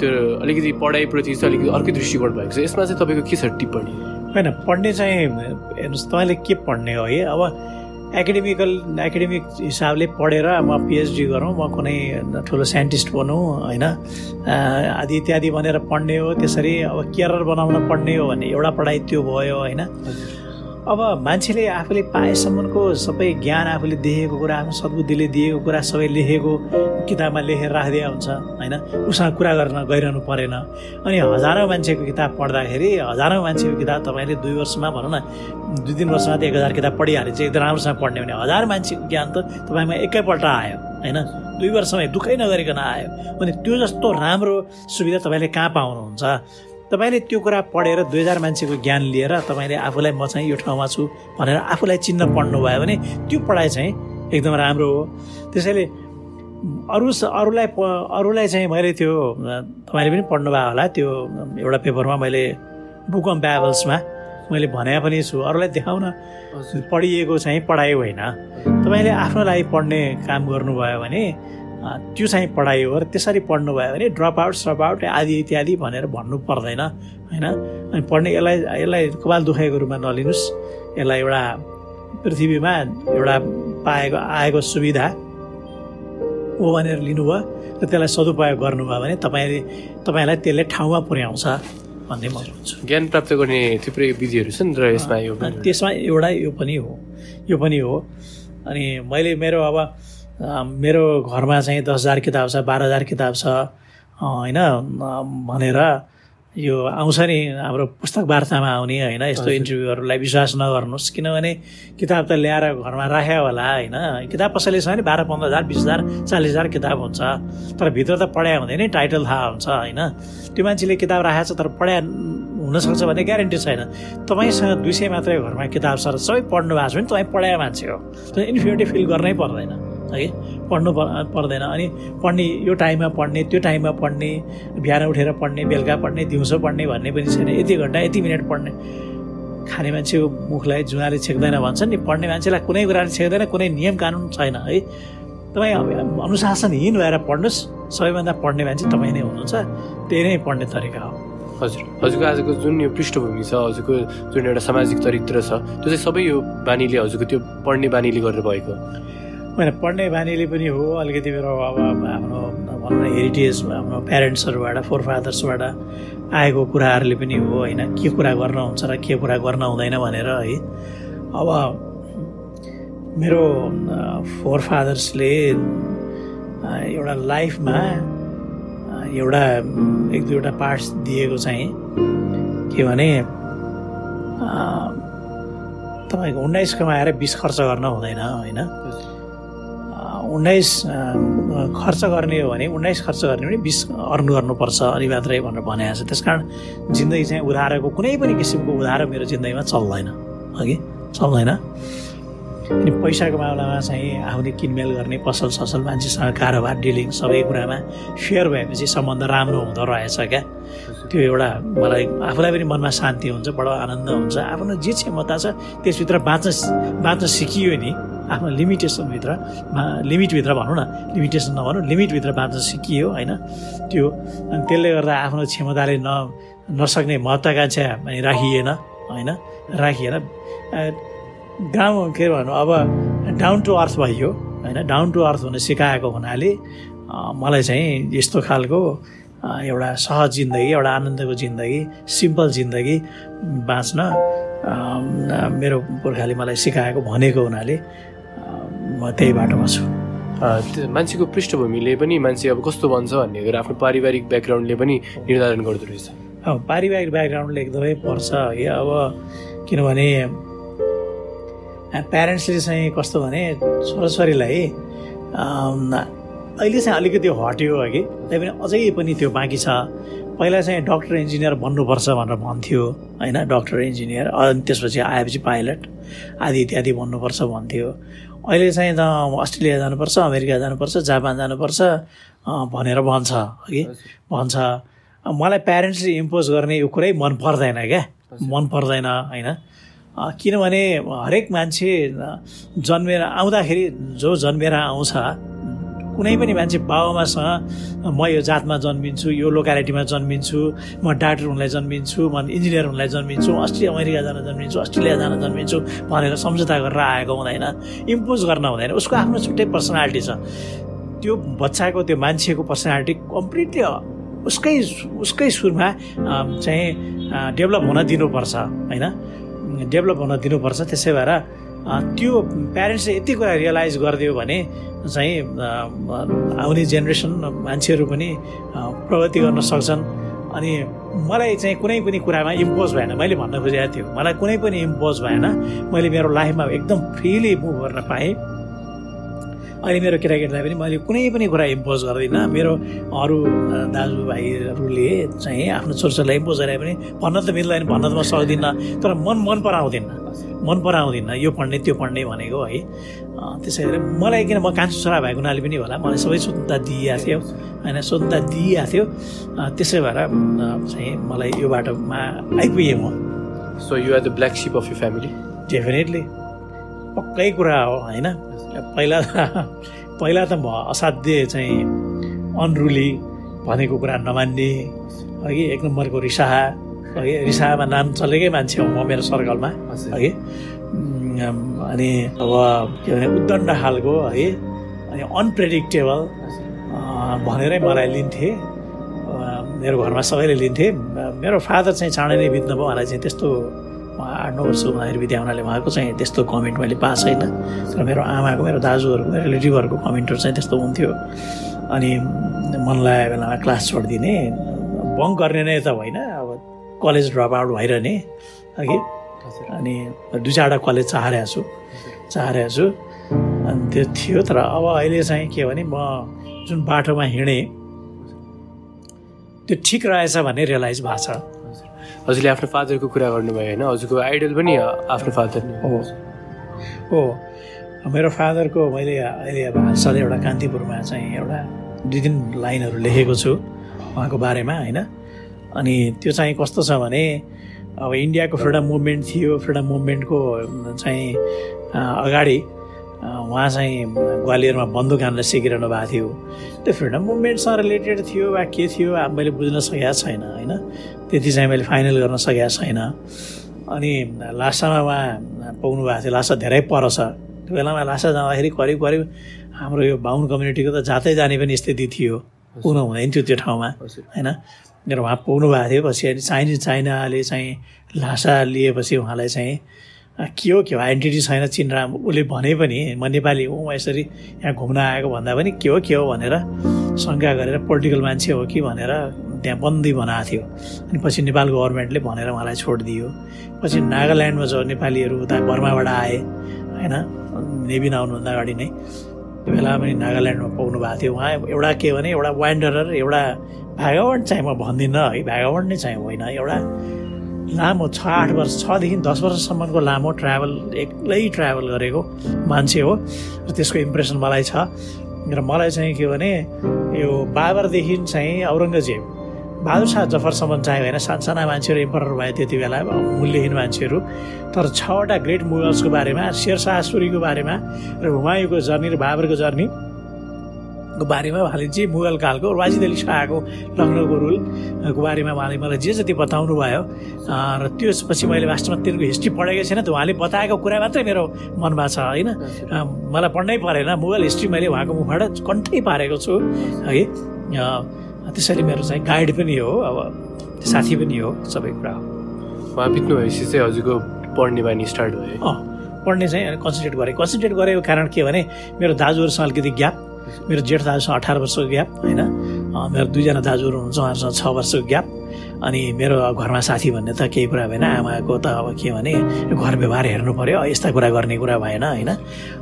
त्यो अलिकति पढाइप्रति चाहिँ अलिकति अर्कै दृष्टिकोण भएको छ। यसमा चाहिँ तपाईँको के छ टिप्पणी? होइन पढ्ने चाहिँ हेर्नुहोस् तपाईँले के पढ्ने हो है? अब एकाडेमिकल एकाडेमिक हिसाबले पढेर म पिएचडी गरौँ म कुनै ठुलो साइन्टिस्ट बनौँ होइन? आदि इत्यादि भनेर पढ्ने हो त्यसरी अब केयर बनाउन पढ्ने हो भने एउटा पढाइ त्यो भयो होइन? अब मान्छेले आफूले पाएसम्मको सबै ज्ञान आफूले देखेको कुरा आफ्नो सद्बुद्धिले दिएको कुरा सबै लेखेको किताबमा लेखेर राखिदिया हुन्छ होइन? उसँग कुरा गर्न गइरहनु परेन। अनि हजारौँ मान्छेको किताब पढ्दाखेरि हजारौँ मान्छेको किताब तपाईँले दुई वर्षमा भनौँ न दुई तिन वर्षमा त एक हजार किताब पढिहाल्यो चाहिँ एकदम राम्रोसँग पढ्ने भने हजार मान्छेको ज्ञान त तपाईँमा एकैपल्ट आयो होइन? दुई वर्षमा दुःखै नगरिकन आयो। अनि त्यो जस्तो राम्रो सुविधा तपाईँले कहाँ पाउनुहुन्छ? तपाईँले त्यो कुरा पढेर दुई हजार मान्छेको ज्ञान लिएर तपाईँले आफूलाई म चाहिँ यो ठाउँमा छु भनेर आफूलाई चिन्न पढ्नुभयो भने त्यो पढाइ चाहिँ एकदम राम्रो हो। त्यसैले अरू अरूलाई अरूलाई चाहिँ मैले त्यो तपाईँले पनि पढ्नुभयो होला त्यो एउटा पेपरमा मैले बुक अन ब्याबल्समा मैले भने पनि छु। अरूलाई देखाउन पढिएको चाहिँ पढाइ होइन। तपाईँले आफ्नो लागि पढ्ने काम गर्नुभयो भने त्यो चाहिँ पढाइ हो र त्यसरी पढ्नुभयो भने ड्रप आउट सप आउट आदि इत्यादि भनेर भन्नु पर्दैन होइन? अनि पढ्ने यसलाई यसलाई कपाल दुखाइको रूपमा नलिनुहोस्। यसलाई एउटा पृथ्वीमा एउटा पाएको आएको सुविधा हो भनेर लिनुभयो र त्यसलाई सदुपयोग गर्नुभयो भने तपाईँले तपाईँलाई त्यसले ठाउँमा पुर्याउँछ भन्ने म भन्छु। ज्ञान प्राप्त गर्ने थुप्रै विधिहरू छन् र यसमा यो त्यसमा एउटा यो पनि हो। यो पनि हो। अनि मैले मेरो अब मेरो घरमा चाहिँ दस हजार किताब छ बाह्र हजार किताब छ होइन भनेर यो आउँछ नि हाम्रो पुस्तक वार्तामा आउने होइन यस्तो इन्टरभ्यूहरूलाई विश्वास नगर्नुहोस् किनभने किताब त ल्याएर घरमा राख्यो होला होइन। किताब कसैले छ भने बाह्र पन्ध्र हजार बिस हजार चालिस हजार किताब हुन्छ तर भित्र त पढाइ हुँदैन टाइटल थाहा हुन्छ होइन। त्यो मान्छेले किताब राखेको छ तर पढाइ हुनसक्छ भन्ने ग्यारेन्टी छैन। तपाईँसँग दुई सय मात्रै घरमा किताब छ र सबै पढ्नु भएको छ भने तपाईँ पढाएको मान्छे हो। त्यो इन्फिनिटी फिल गर्नै पर्दैन। है पढ्नु पर्दैन। अनि पढ्ने यो टाइममा पढ्ने त्यो टाइममा पढ्ने बिहान उठेर पढ्ने बेलुका पढ्ने दिउँसो पढ्ने भन्ने पनि छैन। यति घन्टा यति मिनट पढ्ने। खाने मान्छेको मुखलाई जुवाले छेक्दैन भन्छन् नि। पढ्ने मान्छेलाई कुनै कुराले छेक्दैन कुनै नियम कानुन छैन है। तपाईँ अनुशासनहीन भएर पढ्नुहोस्। सबैभन्दा पढ्ने मान्छे तपाईँ नै हुनुहुन्छ। त्यही नै पढ्ने तरिका हो। हजुर। हजुरको आजको जुन यो पृष्ठभूमि छ हजुरको जुन एउटा सामाजिक चरित्र छ त्यो चाहिँ सबै यो बानीले हजुरको त्यो पढ्ने बानीले गरेर भएको होइन पढ्ने बानीले पनि हो। अलिकति मेरो अब आफ्नो भनौँ न हेरिटेज आफ्नो प्यारेन्ट्सहरूबाट फोर फादर्सबाट आएको कुराहरूले पनि हो होइन। के कुरा गर्न हुन्छ र के कुरा गर्न हुँदैन भनेर है। अब मेरो फोर फादर्सले एउटा लाइफमा एउटा एक दुईवटा पार्ट्स दिएको चाहिँ के भने तपाईँको उन्नाइस कमाएर बिस खर्च गर्न हुँदैन होइन। उन्नाइस खर्च गर्ने हो भने उन्नाइस खर्च गर्ने भने बिस अर्न गर्नुपर्छ अनि मात्रै भनेर भनेको छ। त्यस कारण जिन्दगी चाहिँ उधारोको कुनै पनि किसिमको उधारो मेरो जिन्दगीमा चल्दैन। अघि? चल्दैन। अनि पैसाको मामलामा चाहिँ आफूले किनमेल गर्ने पसल ससल मान्छेसँग कारोबार डिलिङ सबै कुरामा फेयर भएपछि सम्बन्ध राम्रो हुँदो रहेछ क्या। त्यो एउटा मलाई आफूलाई पनि मनमा शान्ति हुन्छ बडो आनन्द हुन्छ। आफ्नो जे क्षमता छ त्यसभित्र बाँच्न बाँच्न सिकियो नि। आफ्नो लिमिटेसनभित्र लिमिटभित्र भनौँ न लिमिटेसन नभनौँ लिमिटभित्र बाँच्न सिकियो होइन? त्यो अनि त्यसले गर्दा आफ्नो क्षमताले न नसक्ने महत्त्वाकांक्षा राखिएन होइन? राखिएन। गाउँ के भनौँ अब डाउन टु अर्थ भइयो होइन? डाउन टु अर्थ हुन सिकाएको हुनाले मलाई चाहिँ यस्तो खालको एउटा सहज जिन्दगी एउटा आनन्दको जिन्दगी सिम्पल जिन्दगी बाँच्न मेरो पुर्खाले मलाई सिकाएको भनेको हुनाले म त्यही बाटोमा छु। मान्छेको पृष्ठभूमिले पनि मान्छे अब कस्तो भन्छ भन्ने कुरा आफ्नो पारिवारिक ब्याकग्राउन्डले पनि निर्धारण गर्दो रहेछ। अब पारिवारिक ब्याकग्राउन्डले एकदमै पर्छ है अब किनभने प्यारेन्ट्सले चाहिँ कस्तो भने छोराछोरीलाई अहिले चाहिँ अलिकति हट्यो कि तैपनि अझै पनि त्यो बाँकी छ। पहिला चाहिँ डक्टर इन्जिनियर बन्नुपर्छ भनेर भन्थ्यो होइन? डक्टर इन्जिनियर अनि त्यसपछि आएपछि पाइलट आदि इत्यादि बन्नुपर्छ भन्थ्यो। अहिले चाहिँ त अस्ट्रेलिया जानुपर्छ अमेरिका जानुपर्छ जापान जानुपर्छ भनेर भन्छ कि भन्छ। मलाई प्यारेन्ट्सले इम्पोज गर्ने यो कुरै मन पर्दैन क्या। मन पर्दैन होइन। किनभने हरेक मान्छे जन्मेर आउँदाखेरि जो जन्मेर आउँछ कुनै पनि मान्छे बाबामासँग म यो जातमा जन्मिन्छु यो लोकालिटीमा जन्मिन्छु म डाक्टर हुनलाई जन्मिन्छु म इन्जिनियर हुनलाई जन्मिन्छु अस्ट्रेलिया अमेरिका जान जन्मिन्छु अस्ट्रेलिया जान जन्मिन्छु भनेर सम्झौता गरेर आएको हुँदैन इम्पोज गर्न हुँदैन। उसको आफ्नो छुट्टै पर्सनालिटी छ। त्यो बच्चाको त्यो मान्छेको पर्सनालिटी कम्प्लिटली उसकै उसकै सुरमा चाहिँ डेभलप हुन दिनुपर्छ होइन? डेभलप हुन दिनुपर्छ त्यसै भएर त्यो प्यारेन्ट्सले यति कुरा रियलाइज गरिदियो भने चाहिँ आउने जेनेरेसन मान्छेहरू पनि प्रगति गर्न सक्छन्। अनि मलाई चाहिँ कुनै पनि कुरामा इम्पोज भएन। मैले भन्न खोजेको थियो मलाई कुनै पनि इम्पोज भएन। मैले मेरो लाइफमा एकदम फ्रिली मुभ गर्न पाएँ। अहिले मेरो केटाकेटीलाई पनि मैले कुनै पनि कुरा इम्पोज गर्दिनँ। मेरो अरू दाजुभाइहरूले चाहिँ आफ्नो छोराछोरीलाई इम्पोज गरे पनि भन्न त मिल्दैन भन्न त म सक्दिनँ। तर मन मन पराउँदिनँ। मन पराउँदिनँ यो पढ्ने त्यो पढ्ने भनेको है। त्यसै गरी मलाई किन म कान्छो छोरा भएको हुनाले पनि होला मलाई सबै स्वतन्त्रता दिइएको थियो होइन स्वतन्त्रता दिइएको थियो। त्यसै भएर चाहिँ मलाई यो बाटोमा आइपुगेँ म। So you are the black sheep of you family definitely पक्कै कुरा हो होइन? पहिला पहिला त म असाध्य चाहिँ अनरुली भनेको कुरा नमान्ने अघि एक नम्बरको रिसाहा अघि रिसाहामा नाम चलेकै मान्छे हो म मेरो सर्कलमा है अनि अब के भने उद्दण्ड खालको है अनि अनप्रेडिक्टेबल भनेरै मलाई लिन्थे मेरो घरमा सबैले लिन्थे। मेरो फादर चाहिँ चाँडै नै बित्नु भयो उहाँलाई चाहिँ त्यस्तो आठ नौ वर्ष हुँदाखेरि विद्या हुनाले उहाँको चाहिँ त्यस्तो कमेन्ट मैले पाएको छैन। तर मेरो आमाको मेरो दाजुहरूको मेरो रिलेटिभहरूको कमेन्टहरू चाहिँ त्यस्तो हुन्थ्यो। अनि मन लागेको बेलामा क्लास छोडिदिने बङ्क गर्ने नै त होइन अब कलेज ड्रप आउट भइरहने अघि। अनि दुई चारवटा कलेज चाहेको छु चाहेको छु। अनि त्यो थियो तर अब अहिले चाहिँ के भने म जुन बाटोमा हिँडेँ त्यो ठिक रहेछ भन्ने रियलाइज भएको छ। हजुरले आफ्नो फादरको कुरा गर्नुभयो होइन? हजुरको आइडल पनि आफ्नो फादर हो। हो मेरो फादरको मैले अहिले अब हालसाल एउटा कान्तिपुरमा चाहिँ एउटा दुई तिन लाइनहरू लेखेको छु उहाँको बारेमा होइन? अनि त्यो चाहिँ कस्तो छ भने अब इन्डियाको फ्रिडम मुभमेन्ट थियो फ्रिडम मुभमेन्टको चाहिँ अगाडि उहाँ चाहिँ ग्वालियरमा बन्दुक हान्न सिकिरहनु भएको थियो। त्यो फ्रिडम मुभमेन्टसँग रिलेटेड थियो वा के थियो अब मैले बुझ्न सकेको छैन होइन? त्यति चाहिँ मैले फाइनल गर्न सकेको छैन। अनि लासामा उहाँ पाउनु भएको थियो लासा धेरै पर छ। त्यो बेलामा लासा जाँदाखेरि करिब करिब हाम्रो यो बाहुन कम्युनिटीको त जातै जाने पनि स्थिति थियो। पुग्नु हुँदैन थियो त्यो ठाउँमा होइन? र उहाँ पुग्नु भएको थियो पछि अनि चाइनिज चाइनाले चाहिँ लासा लिएपछि उहाँलाई चाहिँ के हो के हो? आइडेन्टिटी छैन चिन्रा उसले भने पनि म नेपाली हुँ म यसरी यहाँ घुम्न आएको भन्दा पनि के हो के हो भनेर शङ्का गरेर पोलिटिकल मान्छे हो कि भनेर त्यहाँ बन्दी बनाएको थियो। अनि पछि नेपाल गभर्मेन्टले भनेर उहाँलाई छोडिदियो। पछि नागाल्यान्डमा जो नेपालीहरू उता बर्माबाट आए होइन? नेबिन आउनुभन्दा अगाडि नै। त्यो बेला पनि नागाल्यान्डमा पाउनु भएको थियो। उहाँ एउटा के भने एउटा वान्डरर एउटा भागावट चाहिँ म भन्दिनँ है। भागावट नै चाहिँ होइन। एउटा लामो छ आठ वर्ष छदेखि दस वर्षसम्मको लामो ट्राभल एक्लै ट्राभल गरेको मान्छे हो। र त्यसको इम्प्रेसन मलाई छ। र मलाई चाहिँ के भने यो बाबरदेखि चाहिँ औरङ्गजेब बहादुर शाह जफरसम्म चाहिँ होइन सानसाना मान्छेहरू इम्परर भए त्यति बेला मूल्यहीन मान्छेहरू। तर छवटा ग्रेट मुगल्सको बारेमा शेरशाह सुरीको बारेमा र हुमायूको जर्नी र बाबरको जर्नी बारेमा उहाँले जे मुगल कालको वाजिद अली शाहको लखनऊको रुलको बारेमा उहाँले मलाई जे जति बताउनु भयो र त्यसपछि मैले वास्तवमा तिनको हिस्ट्री पढेको छैन त उहाँले बताएको कुरा मात्रै मेरो मनमा छ होइन? मलाई पढ्नै परेन मुगल हिस्ट्री मैले उहाँको मुखबाट कन्ठै पारेको छु है? त्यसैले मेरो चाहिँ गाइड पनि हो अब साथी पनि हो सबै कुरा हो। उहाँ बित्नु भएपछि चाहिँ हजुरको पढ्ने बानी स्टार्ट भयो पढ्ने चाहिँ कन्सन्ट्रेट गरेँ। कन्सन्ट्रेट गरेको कारण के भने मेरो दाजुहरूसँग अलिकति ग्याप मेरो जेठ दाजुसँग अठार वर्षको ग्याप होइन? मेरो दुईजना दाजुहरू हुनुहुन्छ उहाँहरूसँग छ वर्षको ग्याप। अनि मेरो घरमा साथी भन्ने त केही कुरा भएन आमाको त अब के भने घर व्यवहार हेर्नु पऱ्यो यस्ता कुरा गर्ने कुरा भएन होइन।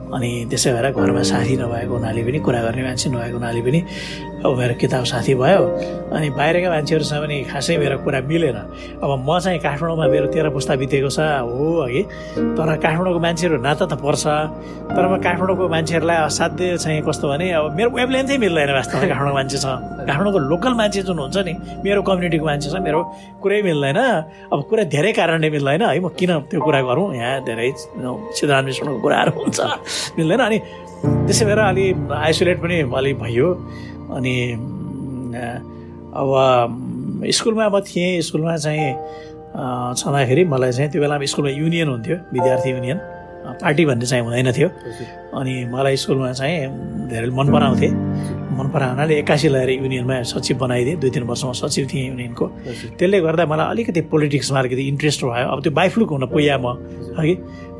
अनि त्यसै भएर घरमा साथी नभएको हुनाले पनि कुरा गर्ने मान्छे नभएको हुनाले पनि अब मेरो किताब साथी भयो। अनि बाहिरका मान्छेहरूसँग पनि खासै मेरो कुरा मिलेन। अब म चाहिँ काठमाडौँमा मेरो तेह्र पुस्ता बितेको छ हो है तर काठमाडौँको मान्छेहरू नाता त पर्छ। तर म काठमाडौँको मान्छेहरूलाई असाध्य चाहिँ कस्तो भने अब मेरो वेबलेन्थै मिल्दैन वास्तवमा काठमाडौँको छ काठमाडौँको लोकल मान्छे जुन हुन्छ नि मेरो कम्युनिटीको मान्छे छ मेरो कुरै मिल्दैन। अब कुरा धेरै कारणले मिल्दैन। है म किन त्यो कुरा गरौँ? यहाँ धेरै सिद्धान्वेषणको कुराहरू हुन्छ। मिल्दैन। अनि त्यसै भएर अलि आइसोलेट पनि अलि भयो। अनि अब स्कुलमा म थिएँ। स्कुलमा चाहिँ छँदाखेरि मलाई चाहिँ त्यो बेलामा स्कुलमा युनियन हुन्थ्यो विद्यार्थी युनियन। पार्टी भन्ने चाहिँ हुँदैन थियो। अनि मलाई स्कुलमा चाहिँ धेरै मन पराउँथे। मन पराउनाले एक्कासी लगाएर युनियनमा सचिव बनाइदिएँ। दुई तिन वर्षमा सचिव थिएँ युनियनको। त्यसले गर्दा मलाई अलिकति पोलिटिक्समा अलिकति इन्ट्रेस्ट भयो अब त्यो बाइफ्लुक हुन पुग्यो म। है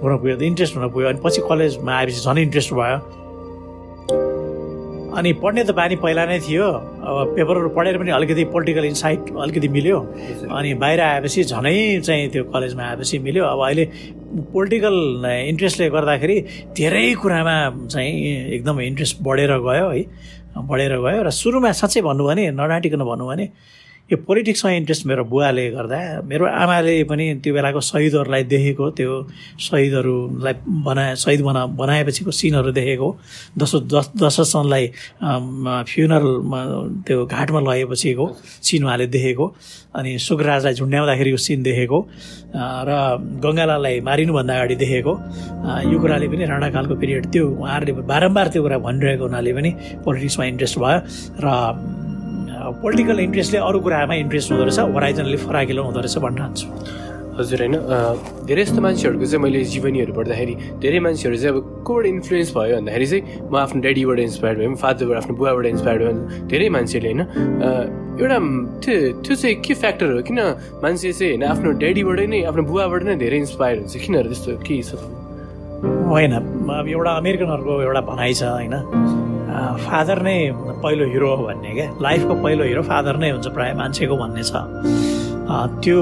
हुन पुग्यो इन्ट्रेस्ट हुन पुग्यो। अनि पछि कलेजमा आएपछि झन् इन्ट्रेस्ट भयो अनि पढ्ने त बानी पहिला नै थियो। अब पेपरहरू पढेर पनि अलिकति पोलिटिकल इन्साइट अलिकति मिल्यो। अनि बाहिर आएपछि झनै चाहिँ त्यो कलेजमा आएपछि मिल्यो। अब अहिले पोलिटिकल इन्ट्रेस्टले गर्दाखेरि धेरै कुरामा चाहिँ एकदम इन्ट्रेस्ट बढेर गयो है। बढेर गयो र सुरुमा साँच्चै भन्नु भने नडाँटिकन भन्नु भने यो पोलिटिक्समा इन्ट्रेस्ट मेरो बुवाले गर्दा मेरो आमाले पनि त्यो बेलाको शहीदहरूलाई देखेको त्यो शहीदहरूलाई बनाए शहीद बना बनाएपछिको सिनहरू देखेको। दसौँ दस दशसनलाई फ्युनरलमा त्यो घाटमा लगेपछिको सिन उहाँले देखेको। अनि सुखराजलाई झुन्ड्याउँदाखेरिको सिन देखेको। र गङ्गालाललाई मारिनुभन्दा अगाडि देखेको। यो कुराले पनि राणाकालको पिरियड त्यो उहाँहरूले बारम्बार त्यो कुरा भनिरहेको हुनाले पनि पोलिटिक्समा इन्ट्रेस्ट भयो। र पोलिटिकल इन्ट्रेस्टले अरू कुरामा इन्ट्रेस्ट हुँदो रहेछ होराइजनले फराकिलो हुँदो रहेछ भन्न चाहन्छु। हजुर होइन धेरै जस्तो मान्छेहरूको चाहिँ मैले जीवनीहरू पढ्दाखेरि धेरै मान्छेहरू चाहिँ अब कोबाट इन्फ्लुएन्स भयो भन्दाखेरि चाहिँ म आफ्नो ड्याडीबाट इन्सपायर्ड भएँ फादरबाट आफ्नो बुवाबाट इन्सपायर्ड भयो धेरै मान्छेले होइन एउटा त्यो त्यो चाहिँ के फ्याक्टर हो? किन मान्छे चाहिँ होइन आफ्नो ड्याडीबाटै नै आफ्नो बुवाबाट नै धेरै इन्सपायर हुन्छ? किन त्यस्तो के छ? होइन अब एउटा अमेरिकनहरूको एउटा भनाइ छ होइन। फादर नै पहिलो हिरो हो भन्ने क्या लाइफको पहिलो हिरो फादर नै हुन्छ प्रायः मान्छेको भन्ने छ। त्यो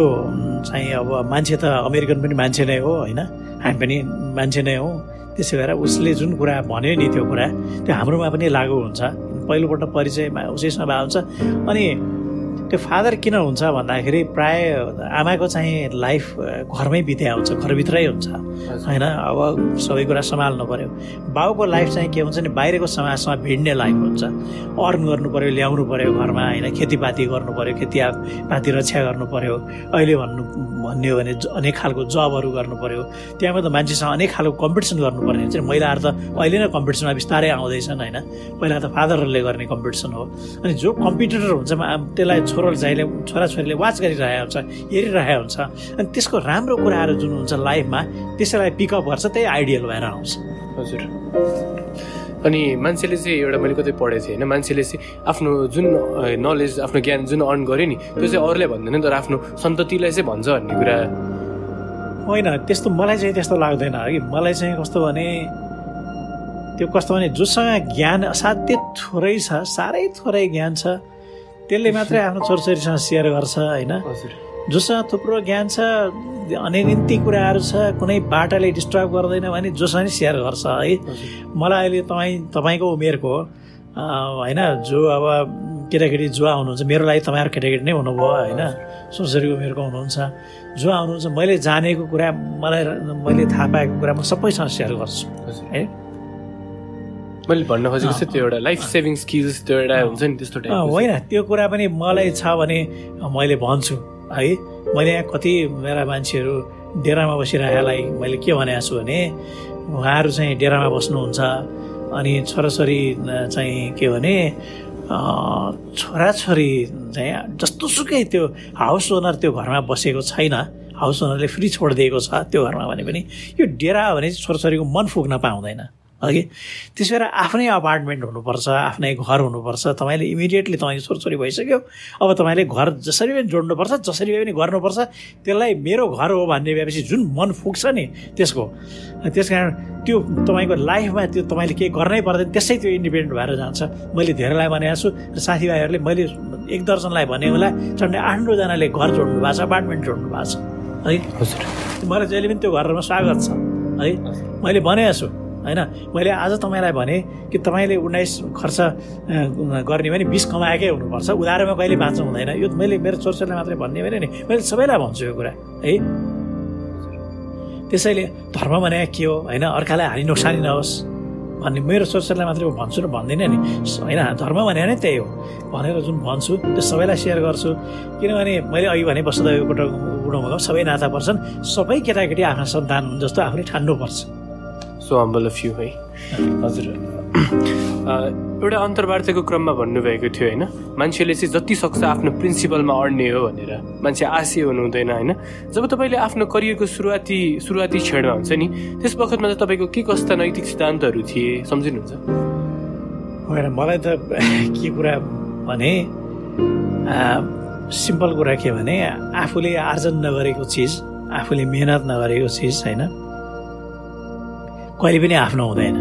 चाहिँ अब मान्छे त अमेरिकन पनि मान्छे नै हो होइन? हामी पनि मान्छे नै हौँ। त्यसो भएर उसले जुन कुरा भन्यो नि त्यो कुरा त्यो हाम्रोमा पनि लागु हुन्छ। पहिलोपल्ट परिचयमा उसैसँग भए हुन्छ। अनि त्यो फादर किन हुन्छ भन्दाखेरि प्राय आमाको चाहिँ लाइफ घरमै बिते हुन्छ घरभित्रै हुन्छ। होइन? अब सबै कुरा सम्हाल्नु पऱ्यो बाउको लाइफ चाहिँ के हुन्छ नि बाहिरको समाजसँग भिड्ने लाइफ हुन्छ। अर्न गर्नु पऱ्यो ल्याउनु पऱ्यो घरमा होइन? खेतीपाती गर्नु पऱ्यो खेतीपाती रक्षा गर्नु पऱ्यो अहिले भन्नु भन्ने हो भने अनेक खालको जबहरू गर्नु पऱ्यो त्यहाँमा त मान्छेसँग अनेक खालको कम्पिटिसन गर्नुपर्ने हुन्छ। महिलाहरू त अहिले नै कम्पिटिसनमा बिस्तारै आउँदैछन् होइन? पहिला त फादरहरूले गर्ने कम्पिटिसन हो। अनि जो कम्पिटिटर हुन्छ त्यसलाई छोरो जहिले छोराछोरीले वाच गरिरहेको हुन्छ हेरिरहेको हुन्छ। अनि त्यसको राम्रो कुराहरू जुन हुन्छ लाइफमा त्यसैलाई पिकअप गर्छ त्यही आइडियल भएर आउँछ। हजुर। अनि मान्छेले चाहिँ एउटा मैले कतै पढेको थिएँ होइन मान्छेले चाहिँ आफ्नो जुन नलेज आफ्नो ज्ञान जुन अर्न गर्यो नि त्यो चाहिँ अरूले भन्दैन तर आफ्नो सन्ततिलाई चाहिँ भन्छ भन्ने कुरा। होइन त्यस्तो मलाई चाहिँ त्यस्तो लाग्दैन है मलाई चाहिँ कस्तो भने त्यो कस्तो भने जोसँग ज्ञान असाध्य थोरै छ साह्रै थोरै ज्ञान छ। त्यसले मात्रै आफ्नो छोरछोरीसँग सेयर गर्छ होइन? जोसँग थुप्रो ज्ञान छ अनगिन्ती कुराहरू छ कुनै बाटाले डिस्टर्ब गर्दैन भने जोसँग सेयर गर्छ है? मलाई अहिले तपाईँ तपाईँको उमेरको होइन जो अब केटाकेटी जो आउनुहुन्छ मेरो लागि तपाईँहरू केटाकेटी नै हुनुभयो होइन? छोरछोरीको उमेरको हुनुहुन्छ जो आउनुहुन्छ मैले जानेको कुरा मलाई मैले थाहा पाएको कुरा म सबैसँग सेयर गर्छु है? मैले भन्न खोजेको चाहिँ त्यो एउटा लाइफ सेभिङ स्किल्स त्यो एउटा हुन्छ नि त्यस्तो होइन त्यो कुरा पनि मलाई छ भने मैले भन्छु है। मैले यहाँ कति मेरा मान्छेहरू डेरामा बसिरहेलाई मैले के भनेको छु भने उहाँहरू चाहिँ डेरामा बस्नुहुन्छ अनि छोराछोरी चाहिँ के भने छोराछोरी चाहिँ जस्तो सुकै त्यो हाउस ओनर त्यो घरमा बसेको छैन हाउस ओनरले फ्री छोडिदिएको छ त्यो घरमा भने पनि यो डेरा भने छोराछोरीको मन फुक्न पाउँदैन। अघि। त्यस भएर आफ्नै अपार्टमेन्ट हुनुपर्छ आफ्नै घर हुनुपर्छ। तपाईँले इमिडिएटली तपाईँको छोरछोरी भइसक्यो। अब तपाईँले घर जसरी पनि जोड्नुपर्छ जसरी पनि गर्नुपर्छ त्यसलाई मेरो घर हो भन्ने भएपछि जुन मन फुक्छ नि त्यसको। त्यस कारण त्यो तपाईँको लाइफमा त्यो तपाईँले केही गर्नै पर्दैन त्यसै त्यो इन्डिपेन्डेन्ट भएर जान्छ। मैले धेरैलाई भनेको छु र साथीभाइहरूले मैले एक दर्जनलाई भने होला झन्डै आठ नौजनाले घर जोड्नु भएको छ अपार्टमेन्ट जोड्नु भएको छ। है हजुर। मलाई जहिले पनि त्यो घरमा स्वागत छ। है मैले भनेको छु होइन? मैले आज तपाईँलाई भने कि तपाईँले उन्नाइस खर्च गर्ने भने बिस कमाएकै हुनुपर्छ। उधारोमा कहिले बाँच्नु हुँदैन। यो मैले मेरो छोरछोरीलाई मात्रै भन्ने भने नि। मैले सबैलाई भन्छु यो कुरा है? त्यसैले धर्म भने के हो होइन? अर्कालाई हानि नोक्सानी नहोस् भन्ने मेरो छोरछोरीलाई मात्रै भन्छु र भन्दिनँ नि। होइन? धर्म भने नै त्यही हो। भनेर जुन भन्छु त्यो सबैलाई सेयर गर्छु। किनभने मैले अघि भने वसुदेव गुणाउमा सबै नाता पर्छन्। सबै केटाकेटी आफ्ना सन्तान हुन् जस्तो आफूले ठान्नुपर्छ। सो हम्बल अफ यु है हजुर। एउटा अन्तर्वार्ताको क्रममा भन्नुभएको थियो होइन? मान्छेले चाहिँ जति सक्छ आफ्नो प्रिन्सिपलमा अड्ने हो भनेर। मान्छे आशी हुनु हुँदैन होइन? जब तपाईँले आफ्नो करियरको सुरुवाती सुरुवाती क्षणमा हुन्छ नि त्यस बखतमा चाहिँ तपाईँको के कस्ता नैतिक सिद्धान्तहरू थिए सम्झिनुहुन्छ? होइन मलाई त के कुरा भने सिम्पल कुरा के भने आफूले आर्जन नगरेको चिज आफूले मेहनत नगरेको चिज होइन? कहिले पनि आफ्नो हुँदैन।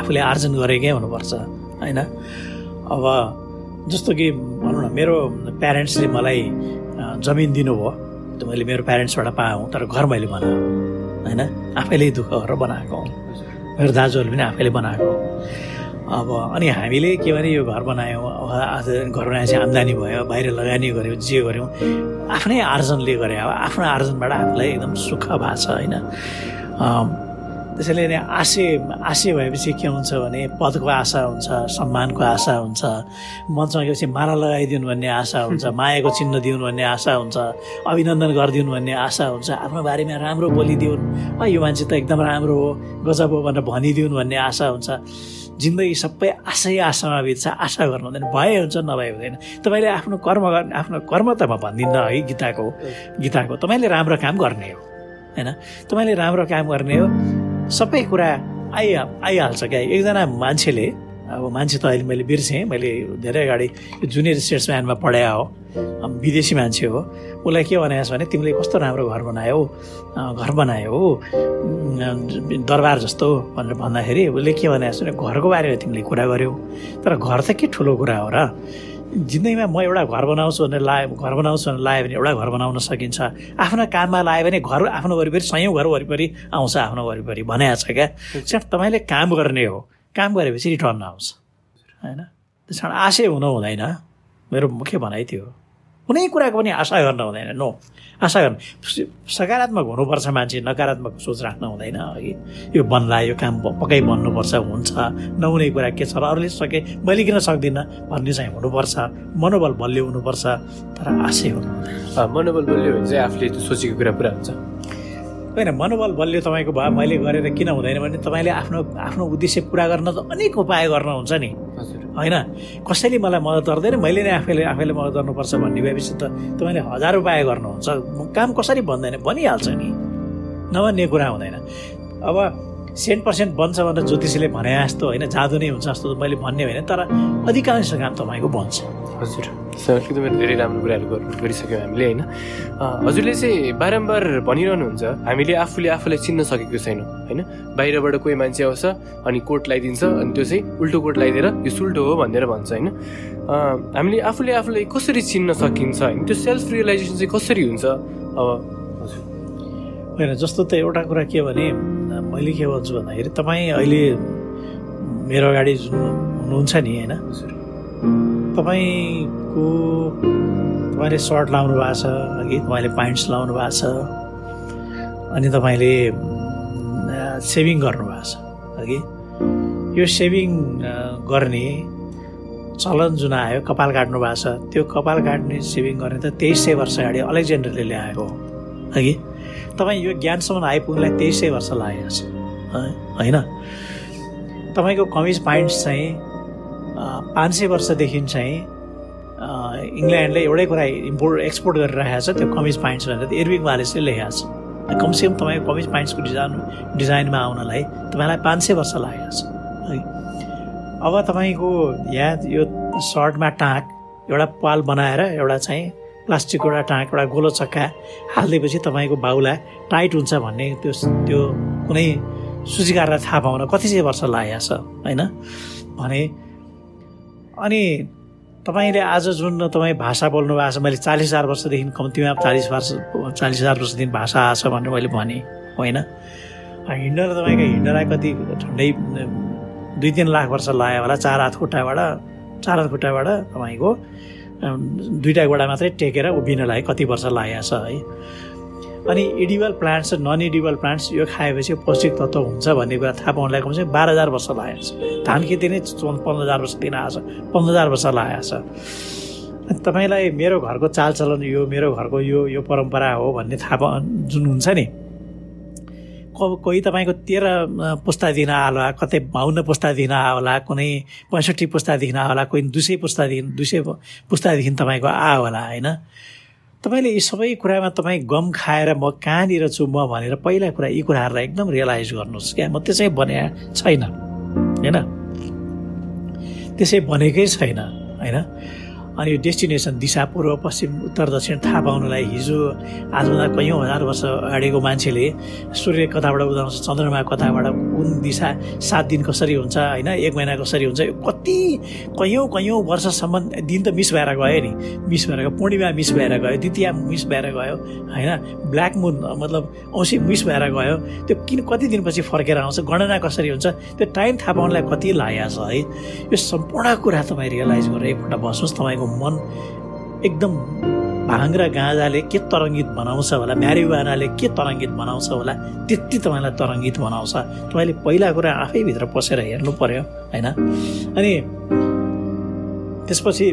आफूले आर्जन गरेकै हुनुपर्छ होइन? अब जस्तो कि भनौँ न मेरो प्यारेन्ट्सले मलाई जमिन दिनुभयो। त्यो मैले मेरो प्यारेन्ट्सबाट पाएँ तर घर मैले बनाएँ होइन? आफैले दुःख गरेर बनाएको मेरो दाजुहरूले पनि आफैले बनाएको अब अनि हामीले के भने यो घर बनायौँ आज घर बनाएपछि आम्दानी भयो बाहिर लगानी गऱ्यौँ जे गऱ्यौँ आफ्नै आर्जनले गरे अब आफ्नो आर्जनबाट आफूलाई एकदम सुख भएको छ होइन त्यसैले नै आशय आशय भएपछि के हुन्छ भने पदको आशा हुन्छ सम्मानको आशा हुन्छ मञ्चमा गएपछि माला लगाइदिउन् भन्ने आशा हुन्छ मायाको चिन्ह दिउन् भन्ने आशा हुन्छ अभिनन्दन गरिदिउन् भन्ने आशा हुन्छ आफ्नो बारेमा राम्रो बोलिदिउन्। यो मान्छे त एकदम राम्रो हो गजब हो भनेर भनिदिउन् भन्ने आशा हुन्छ। जिन्दगी सबै आशै आशामा बित्छ आशा गर्नु हुँदैन भए हुन्छ नभए हुँदैन। तपाईँले आफ्नो कर्म गर्ने आफ्नो कर्म त म भन्दिनँ है गीताको। गीताको तपाईँले राम्रो काम गर्ने हो होइन? तपाईँले राम्रो काम गर्ने हो सबै कुरा आइ आइहाल्छ क्या। एकजना मान्छेले अब मान्छे त अहिले मैले बिर्सेँ मैले धेरै अगाडि जुनियर स्टेट्सम्यानमा पढाए हो। विदेशी मान्छे हो। उसलाई के भनेको छ भने तिमीले कस्तो राम्रो घर बनायो? घर बनायो? हो दरबार जस्तो? भनेर भन्दाखेरि उसले के भनेको छ भने घरको बारेमा तिमीले कुरा गर्यौ। तर घर त के ठुलो कुरा हो र? जिन्दगीमा म एउटा घर बनाउँछु भनेर लायो घर बनाउँछु भनेर लायो भने एउटा घर बनाउन सकिन्छ। आफ्ना काममा लायो भने घर आफ्नो वरिपरि सयौँ घर वरिपरि आउँछ आफ्नो वरिपरि भनेको छ क्या। त्यस तपाईँले काम गर्ने हो। काम गरेपछि रिटर्न आउँछ। होइन? त्यस कारण आशय हुनु हुँदैन। मेरो मुख्य भनाइ थियो कुनै कुराको पनि आशा गर्न हुँदैन। नो आशा गर्नु। सकारात्मक हुनुपर्छ मान्छे नकारात्मक सोच राख्नु हुँदैन अघि। यो बन्ला यो काम पक्कै बन्नुपर्छ हुन्छ। नहुने कुरा के छ र अरूले सके मैले किन सक्दिनँ भन्ने चाहिँ हुनुपर्छ। मनोबल बलियो हुनुपर्छ तर आशय हुनु मनोबल बलियो भने चाहिँ आफूले सोचेको कुरा पुरा हुन्छ। होइन मनोबल बलियो तपाईँको भयो मैले गरेर किन हुँदैन भने तपाईँले आफ्नो आफ्नो उद्देश्य पुरा गर्न त अनेक उपाय गर्नुहुन्छ नि। होइन? कसैले मलाई मद्दत गर्दैन मैले नै आफैले आफैले मद्दत गर्नुपर्छ भन्ने भएपछि त तपाईँले हजार उपाय गर्नुहुन्छ। काम कसरी बन्दैन बनिहाल्छ नि। नभन्ने कुरा हुँदैन। अब सेन्ट पर्सेन्ट बन्छ भनेर ज्योतिषीले भने जस्तो होइन जादु नै हुन्छ जस्तो मैले भन्ने होइन तर अधिकांश काम तपाईँको बन्छ। हजुर। एकदमै धेरै राम्रो कुराहरू गरिसक्यौँ हामीले होइन? हजुरले चाहिँ बारम्बार भनिरहनुहुन्छ हामीले आफूले आफूलाई चिन्न सकेको छैनौँ होइन? बाहिरबाट कोही मान्छे आउँछ अनि कोट लगाइदिन्छ अनि त्यो चाहिँ उल्टो कोट लगाइदिएर यो सुल्टो हो भनेर भन्छ होइन? हामीले आफूले आफूलाई कसरी चिन्न सकिन्छ होइन? त्यो सेल्फ रियलाइजेसन चाहिँ कसरी हुन्छ? अब हजुर होइन जस्तो त एउटा कुरा के भने मैले के भन्छु भन्दाखेरि तपाईँ अहिले मेरो अगाडि जुन हुनुहुन्छ नि होइन? तपाईँको तपाईँले सर्ट लाउनु भएको छ अघि तपाईँले प्यान्ट्स लाउनु भएको छ अनि तपाईँले सेभिङ गर्नुभएको छ अघि। यो सेभिङ गर्ने चलन जुन आयो कपाल काट्नु भएको छ त्यो कपाल काट्ने सेभिङ गर्ने त तेइस सय वर्ष अगाडि अलेक्जेन्डरले ल्याएको हो अघि। तपाईँ यो ज्ञानसम्म आइपुग्नुलाई तेइस सय वर्ष लागेको छ। होइन? तपाईँको कमिज पाइन्ट्स चाहिँ पाँच सय वर्षदेखि चाहिँ इङ्ल्यान्डले एउटै कुरा इम्पोर्ट एक्सपोर्ट गरिरहेको छ त्यो कमिज पाइन्ट्स भनेर। इर्विङ वालेसले लेखेको छ। कमसेकम तपाईँको कमिज पाइन्ट्सको डिजाइन डिजाइनमा आउनलाई तपाईँलाई पाँच सय वर्ष लागेको छ। है? अब तपाईँको यहाँ यो सर्टमा टाँक एउटा पाल बनाएर एउटा चाहिँ प्लास्टिकको एउटा टाँक एउटा गोलो चक्का हालिदिएपछि तपाईँको बाउला टाइट हुन्छ भन्ने त्यो त्यो कुनै सूचीकारलाई थाहा पाउन कति चाहिँ वर्ष लागेको छ होइन? भने अनि तपाईँले आज जुन तपाईँ भाषा बोल्नु भएको छ मैले चालिस हजार वर्षदेखि कम्तीमा चालिस वर्ष चालिस हजार वर्षदेखि भाषा आएको छ भनेर मैले भनेँ होइन? हिँड्न तपाईँको हिँड्नलाई कति झन्डै दुई तिन लाख वर्ष लाग्यो होला चार हात खुट्टाबाट चार हात खुट्टाबाट तपाईँको दुईवटा गोडा मात्रै टेकेर उभिनलाई कति वर्ष लागेको छ है। अनि इडिबल प्लान्ट्स र नन इडिबल प्लान्ट्स यो खाएपछि पौष्टिक तत्त्व हुन्छ भन्ने कुरा थाहा पाउनलाई कमसेकम बाह्र हजार वर्ष लागेको छ। धान खेती नै पन्ध्र हजार वर्ष दिन आएको छ। पन्ध्र हजार वर्ष लागेको छ। तपाईँलाई मेरो घरको चालचलन यो मेरो घरको यो यो परम्परा हो भन्ने थाहा जुन हुन्छ नि कोही तपाईँको तेह्र पुस्तादेखि आउला कतै बाहुन्न पुस्तादेखि होला कुनै पैँसठी पुस्तादेखि होला कोही दुई सय पुस्तादेखि दुई सय पुस्तादेखि तपाईँको आ होला होइन? तपाईँले यी सबै कुरामा तपाईँ गम खाएर म कहाँनिर छु म भनेर पहिला कुरा यी कुराहरूलाई एकदम रियलाइज गर्नुहोस् क्या। म त्यसै भने छैन होइन? त्यसै भनेकै छैन होइन? अनि यो डेस्टिनेसन दिशा पूर्व पश्चिम उत्तर दक्षिण थाहा पाउनलाई हिजो आजभन्दा कैयौँ हजार वर्ष अगाडिको मान्छेले सूर्य कताबाट उदाउँछ चन्द्रमा कताबाट कुन दिशा सात दिन कसरी हुन्छ होइन एक महिना कसरी हुन्छ कति कैयौँ कैयौँ वर्षसम्म दिन त मिस भएर गयो नि। मिस भएर गयो पूर्णिमा मिस भएर गयो द्वितीय मिस भएर गयो होइन ब्ल्याक मुन मतलब औँसी मिस भएर गयो। त्यो किन कति दिनपछि फर्केर आउँछ गणना कसरी हुन्छ त्यो टाइम थाहा पाउनलाई कति लागेको छ है। यो सम्पूर्ण कुरा तपाईँ रियलाइज गरेर एकपल्ट बस्नुहोस् तपाईँको तपाईँको मन एकदम भाङ र गाँजाले के तरङ्गित बनाउँछ होला म्यारिवानाले के तरङ्गित बनाउँछ होला त्यति तपाईँलाई तरङ्गित बनाउँछ। तपाईँले पहिला कुरा आफैभित्र पसेर हेर्नु पर्यो होइन? अनि त्यसपछि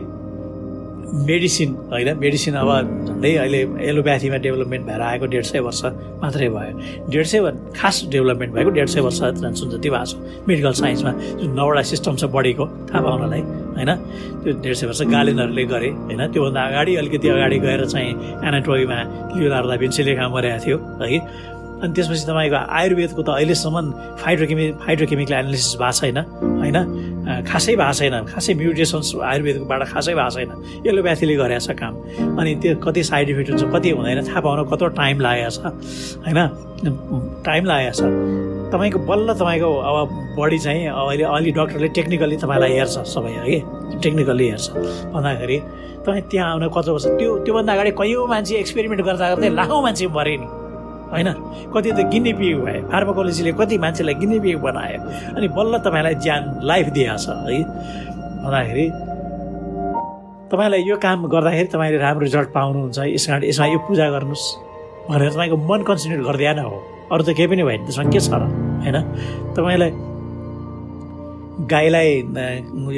मेडिसिन होइन? मेडिसिन अब झन्डै अहिले एलोप्याथीमा डेभलपमेन्ट भएर आएको डेढ सय वर्ष मात्रै भयो। डेढ सय खास डेभलपमेन्ट भएको डेढ सय वर्ष जुन जति भएको छ। मेडिकल साइन्समा जुन नौवटा सिस्टम छ बडीको थाहा पाउनलाई होइन? त्यो डेढ सय वर्ष गालिनहरूले गरे होइन? त्योभन्दा अगाडि अलिकति अगाडि गएर चाहिँ एनाटोमीमा लियोनार्दा भिन्सीले काम गरेको थियो है? अनि त्यसपछि तपाईँको आयुर्वेदको त अहिलेसम्म फाइट्रोकेमि फाइट्रोकेमिकल एनालिसिस भएको छैन होइन? खासै भएको छैन खासै म्युटेसन्स आयुर्वेदकोबाट खासै भएको छैन एलोप्याथीले गरेको छ काम। अनि त्यो कति साइड इफेक्ट हुन्छ कति हुँदैन थाहा पाउन कत्रो टाइम लागेको छ होइन? टाइम लागेको छ तपाईँको बल्ल तपाईँको अब बडी चाहिँ अहिले अलि डक्टरले टेक्निकल्ली तपाईँलाई हेर्छ सबै है? टेक्निकल्ली हेर्छ। भन्दाखेरि तपाईँ त्यहाँ आउन कति वर्ष त्यो त्योभन्दा अगाडि कैयौँ मान्छे एक्सपेरिमेन्ट गर्दा गर्दै लाखौँ मान्छे मरे नि। होइन? कति त गिनी पिग भयो फार्माकोलोजीले कति मान्छेलाई गिनी पिग बनायो अनि बल्ल तपाईँलाई ज्यान लाइफ दिएछ है? भन्दाखेरि तपाईँलाई यो काम गर्दाखेरि तपाईँले राम्रो रिजल्ट पाउनुहुन्छ यस कारण यसमा यो पूजा गर्नुहोस् भनेर तपाईँको मन कन्सन्ट्रेट गरिदिएन हो। अरू त केही पनि भएन त्यसमा के छ र? होइन? तपाईँलाई गाईलाई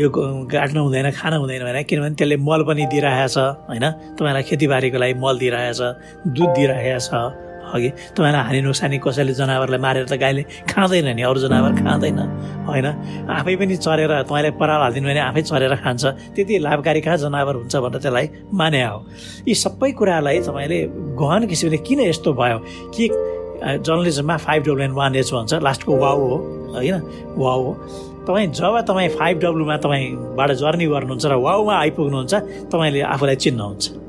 यो काट्नु हुँदैन खानु हुँदैन भने किनभने त्यसले मल पनि दिइरहेछ होइन? तपाईँलाई खेतीबारीको लागि मल दिइरहेछ दुध दिइरहेछ अघि तपाईँलाई हानि नोक्सानी कसैले जनावरलाई मारेर त गाईले खाँदैन नि अरू जनावर खाँदैन होइन? आफै पनि चरेर तपाईँलाई पराल हालिदिनु भने आफै चरेर खान्छ। त्यति लाभकारी कहाँ जनावर हुन्छ भनेर त्यसलाई माने हो। यी सबै कुरालाई तपाईँले गहन किसिमले किन यस्तो भयो? कि जर्नलिजममा five W and one H भन्छ लास्टको वाउ हो होइन? वाउ हो। तपाईँ जब तपाईँ फाइभ डब्लुमा तपाईँबाट जर्नी गर्नुहुन्छ र वाउमा आइपुग्नुहुन्छ तपाईँले आफूलाई चिन्नुहुन्छ।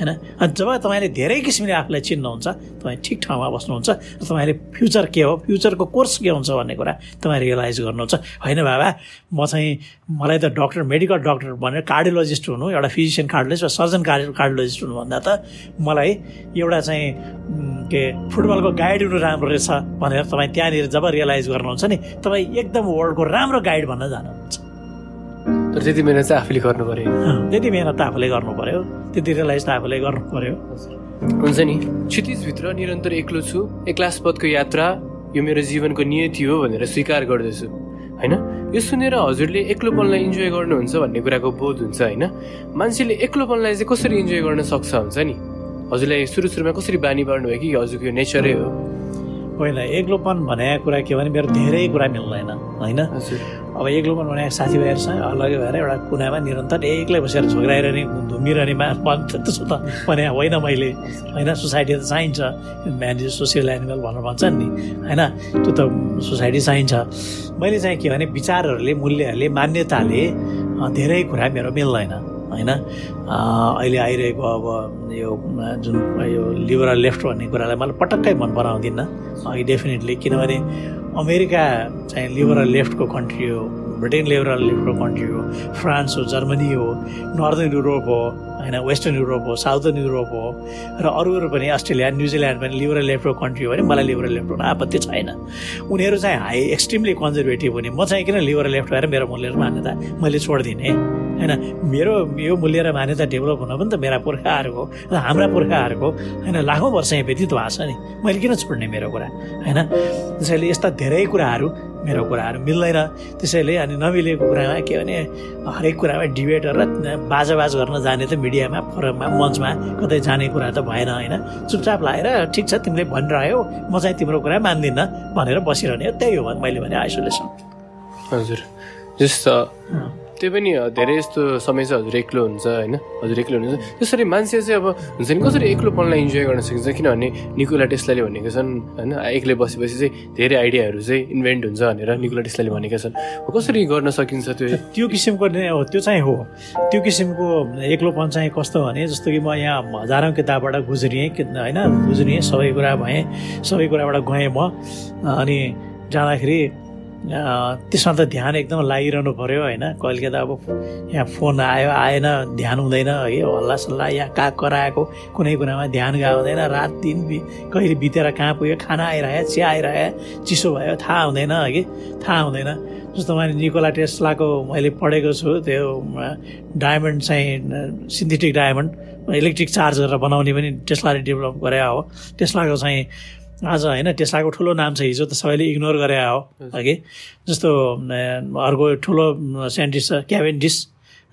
होइन? अनि जब तपाईँले धेरै किसिमले आफूलाई चिन्नुहुन्छ तपाईँ ठिक ठाउँमा बस्नुहुन्छ र तपाईँले फ्युचर के हो फ्युचरको कोर्स के हुन्छ भन्ने कुरा तपाईँ रियलाइज गर्नुहुन्छ। होइन बाबा म चाहिँ मलाई त डक्टर मेडिकल डक्टर भनेर कार्डियोलोजिस्ट हुनु एउटा फिजिसियन कार्डियोलोजिस्ट वा सर्जन कार्डि कार्डियोलोजिस्ट हुनुभन्दा त मलाई एउटा चाहिँ के फुटबलको गाइड हुनु राम्रो रहेछ भनेर तपाईँ त्यहाँनिर जब रियलाइज गर्नुहुन्छ नि तपाईँ एकदम वर्ल्डको राम्रो गाइड भन्न जानुहुन्छ। तर त्यति मिहिनेत चाहिँ आफूले गर्नु पऱ्यो त्यति मिहिनेत त आफूले गर्नु पऱ्यो त्यति रियलाइज त आफूले गर्नु पऱ्यो हुन्छ नि। क्षितिजभित्र निरन्तर एक्लो छु। एक्लासपदको यात्रा यो मेरो जीवनको नियति हो भनेर स्वीकार गर्दछु। होइन? यो सुनेर हजुरले एक्लोपनलाई इन्जोय गर्नुहुन्छ भन्ने कुराको बोध हुन्छ होइन? मान्छेले एक्लोपनलाई चाहिँ कसरी इन्जोय गर्न सक्छ हुन्छ नि? हजुरलाई सुरु सुरुमा कसरी बानी पार्नु भयो कि हजुरको यो नेचरै हो? होइन एक्लोपन भनेको कुरा के भने मेरो धेरै कुरा मिल्दैन होइन? अब एक्लोपन भनेको साथीभाइहरूसँग अलग्गै भएर एउटा कुनामा निरन्तर एक्लै बसेर झोग्राइरहने धुमिरहने त्यस्तो त भने होइन मैले होइन? सोसाइटी त चाहिन्छ। म्यान इज सोसियल एनिमल भनेर भन्छन् नि होइन? त्यो त सोसाइटी चाहिन्छ। मैले चाहिँ के भने विचारहरूले मूल्यहरूले मान्यताले धेरै कुरा मेरो मिल्दैन। होइन? अहिले आइरहेको अब यो जुन यो लिबरल लेफ्ट भन्ने कुरालाई मलाई पटक्कै मन पराउँदिनँ। अघि डेफिनेटली किनभने अमेरिका चाहिँ लिबरल लेफ्टको कन्ट्री हो। ब्रिटेन लिबरल कन्ट्री हो फ्रान्स हो जर्मनी हो नर्दर्न युरोप हो होइन वेस्टर्न युरोप हो साउदर्न युरोप हो र अरू अरू पनि अस्ट्रेलिया न्युजिल्यान्ड पनि लिबरल लेफ्टको कन्ट्री हो भने मलाई लिबरल लेफ्ट हुन आपत्ति छैन। उनीहरू चाहिँ हाई एक्सट्रिमली कन्जर्भेटिभ हुने। म चाहिँ किन लिबरल लेफ्ट भएर मेरो मूल्य र मान्यता मैले छोडिदिने? होइन मेरो यो मूल्य र मान्यता डेभलप हुन पनि त मेरा पुर्खाहरूको र हाम्रा पुर्खाहरूको होइन लाखौँ वर्ष यहाँ व्यतीत भएको छ नि। मैले किन छोड्ने मेरो कुरा? होइन त्यसैले यस्ता धेरै कुराहरू मेरो कुराहरू मिल्दैन। त्यसैले अनि नमिलेको कुरामा के भने हरेक कुरामा डिबेट गरेर बाजाबाज गर्न जाने त मिडियामा फोरममा मञ्चमा कतै जाने कुरा त भएन होइन? चुपचाप लाएर ठिक छ तिमीले भनिरह्यो म चाहिँ तिम्रो कुरा मान्दिनँ भनेर बसिरहने हो। त्यही हो मैले भने आइसोलेसन। हजुर। जस्तो त्यो पनि धेरै यस्तो समय चाहिँ हजुर एक्लो हुन्छ होइन? हजुर एक्लो हुनुहुन्छ त्यसरी मान्छे चाहिँ अब हुन्छ नि कसरी एक्लोपनलाई इन्जोय गर्न सकिन्छ? किनभने निकोला टेस्लाले भनेका छन् होइन? एक्लै बसेपछि चाहिँ धेरै आइडियाहरू चाहिँ इन्भेन्ट हुन्छ भनेर निकोला टेस्लाले भनेका छन्। कसरी गर्न सकिन्छ त्यो? त्यो किसिमको हो त्यो चाहिँ हो। त्यो किसिमको एक्लोपन चाहिँ कस्तो भने जस्तो कि म यहाँ हजारौँ किताबबाट गुज्रिएँ होइन? गुज्रिएँ सबै कुरा भएँ सबै कुराबाट गएँ म। अनि जाँदाखेरि त्यसमा त ध्यान एकदम लागिरहनु पऱ्यो होइन? कहिले त अब यहाँ फोन आयो आएन ध्यान हुँदैन है? हल्ला सल्लाह यहाँ कहाँ कराएको? कुनै कुरामा ध्यान गाउँदैन रात दिन कहिले बितेर कहाँ पुग्यो? खाना आइरह्यो चिया आइरह्यो चिसो भयो थाहा हुँदैन कि? थाहा हुँदैन। जस्तो मैले निकोला टेस्लाको मैले पढेको छु त्यो डायमन्ड चाहिँ सिन्थेटिक डायमन्ड इलेक्ट्रिक चार्ज गरेर बनाउने पनि टेस्लाले डेभलप गरे हो। टेस्लाको चाहिँ आज होइन टेस्लाको ठुलो नाम छ हिजो त सबैले इग्नोर गरे हो। अघि जस्तो अर्को ठुलो साइन्टिस्ट छ क्याभेन्डिस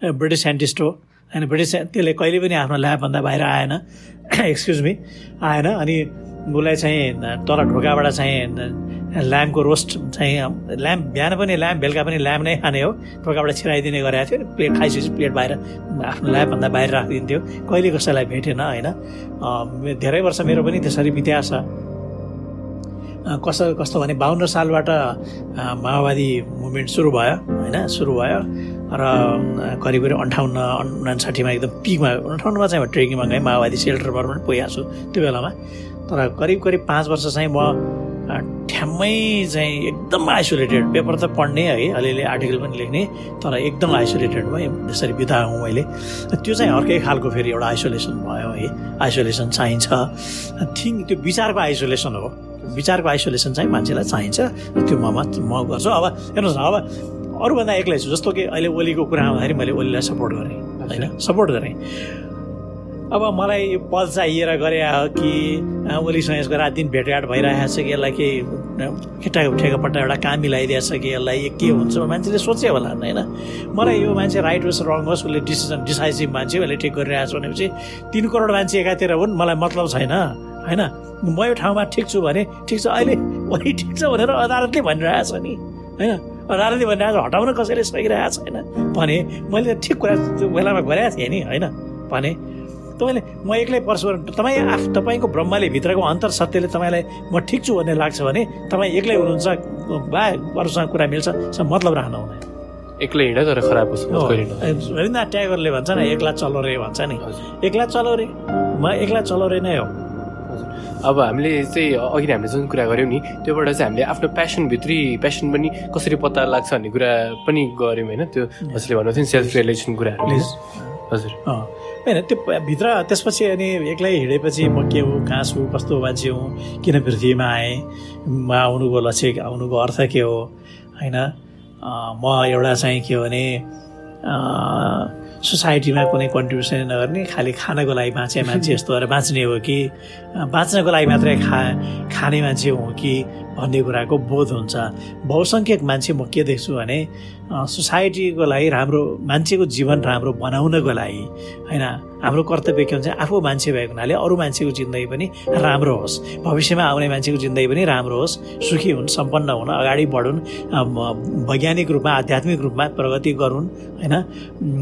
ब्रिटिस साइन्टिस्ट हो। होइन ब्रिटिस त्यसले कहिले पनि आफ्नो ल्याबभन्दा बाहिर आएन। एक्सक्युज मी आएन अनि उसलाई चाहिँ तल ढोकाबाट चाहिँ ल्याम्पको रोस्ट चाहिँ ल्याम्प बिहान पनि ल्याम्प बेलुका पनि ल्याम्प नै खाने हो। ढोकाबाट छिराइदिने गरेको थियो प्लेट खाइसकेपछि प्लेट बाहिर आफ्नो ल्याबभन्दा बाहिर राखिदिन्थ्यो। कहिले कसैलाई भेटेन होइन। धेरै वर्ष मेरो पनि त्यसरी बित्या छ। कस्तो कस्तो भने बाहन्न सालबाट माओवादी मुभमेन्ट सुरु भयो होइन? सुरु भयो र करिब करिब अन्ठाउन्न उनासाठीमा एकदम पिकमा अन्ठाउन्नमा चाहिँ ट्रेकिङमा गएँ माओवादी सेल्टरमा पनि पुगेको छु त्यो बेलामा। तर करिब करिब पाँच वर्ष चाहिँ म ठ्याम्मै चाहिँ एकदम आइसोलेटेड पेपर त पढ्ने है अलिअलि आर्टिकल पनि लेख्ने तर एकदम आइसोलेटेड भयो त्यसरी बिताएँ मैले। त्यो चाहिँ अर्कै खालको फेरि एउटा आइसोलेसन भयो है। आइसोलेसन चाहिन्छ। थिङ्क त्यो विचारको आइसोलेसन हो। विचारको आइसोलेसन चाहिँ मान्छेलाई चाहिन्छ। त्यो ममा म गर्छु। अब हेर्नुहोस् न अब अरूभन्दा एक्लै छु। जस्तो कि अहिले ओलीको कुरा आउँदाखेरि मैले ओलीलाई सपोर्ट गरेँ होइन? सपोर्ट गरेँ। अब मलाई यो पद चाहिएर गरे हो कि ओलीसँग यसको रात दिन भेटघाट भइरहेको छ कि यसलाई केही केटा ठेकापट्टा एउटा काम मिलाइदिएछ कि यसलाई के हुन्छ? मान्छेले सोचे होला होइन? मलाई यो मान्छे राइट होस् रङ होस् उसले डिसिजन डिसाइसिभ मान्छे उसले ठिक गरिरहेको छ भनेपछि तिन करोड मान्छे एकातिर हुन् मलाई मतलब छैन। होइन? म यो ठाउँमा ठिक छु भने ठिक छ। अहिले वही ठिक छ भनेर अदालतले भनिरहेको छ नि। होइन? अदालतले भनिरहेको हटाउन कसैले सकिरहेको छैन। भने मैले ठिक कुरा बेलामा गरेको थिएँ नि होइन? भने तपाईँले म एक्लै पर्छु तपाईँ आफ तपाईँको ब्रह्मले भित्रको अन्तर सत्यले तपाईँलाई म ठिक छु भन्ने लाग्छ भने तपाईँ एक्लै हुनुहुन्छ बा अरूसँग कुरा मिल्छ मतलब राख्नु हुँदैन। एक्लै हिँड तर खराब रविन्द्रनाथ ट्यागरले भन्छ नि एक्ला चलो रे भन्छ नि। एक्ला चलो रे म एक्ला चलो रे नै हो। अब हामीले चाहिँ अघि हामीले जुन कुरा गऱ्यौँ नि त्योबाट चाहिँ हामीले आफ्नो प्यासनभित्री प्यासन पनि कसरी पत्ता लाग्छ भन्ने कुरा पनि गऱ्यौँ होइन त्यो हजुरले भन्नुभएको थियो नि सेल्फ रियलाइजेसन कुराहरू हजुर। होइन त्यो भित्र त्यसपछि अनि एक्लै हिँडेपछि म के हो कहाँ छु कस्तो मान्छे हुँ किन पृथ्वीमा आएँ म आउनुको लक्ष्य आउनुको अर्थ के हो होइन? म एउटा चाहिँ के हो भने सोसाइटीमा कुनै कन्ट्रिब्युसन नगर्ने खालि खानको लागि बाँचे मान्छे जस्तो भएर बाँच्ने हो कि बाँच्नको लागि मात्रै खा खाने मान्छे हो कि भन्ने कुराको बोध हुन्छ। बहुसङ्ख्यक मान्छे म के देख्छु भने सोसाइटीको लागि राम्रो मान्छेको जीवन राम्रो बनाउनको लागि होइन? हाम्रो कर्तव्य के हुन्छ आफू मान्छे भएको हुनाले अरू मान्छेको जिन्दगी पनि राम्रो होस्। भविष्यमा आउने मान्छेको जिन्दगी पनि राम्रो होस् सुखी हुन् सम्पन्न हुन् अगाडि बढुन् वैज्ञानिक रूपमा आध्यात्मिक रूपमा प्रगति गरून् होइन?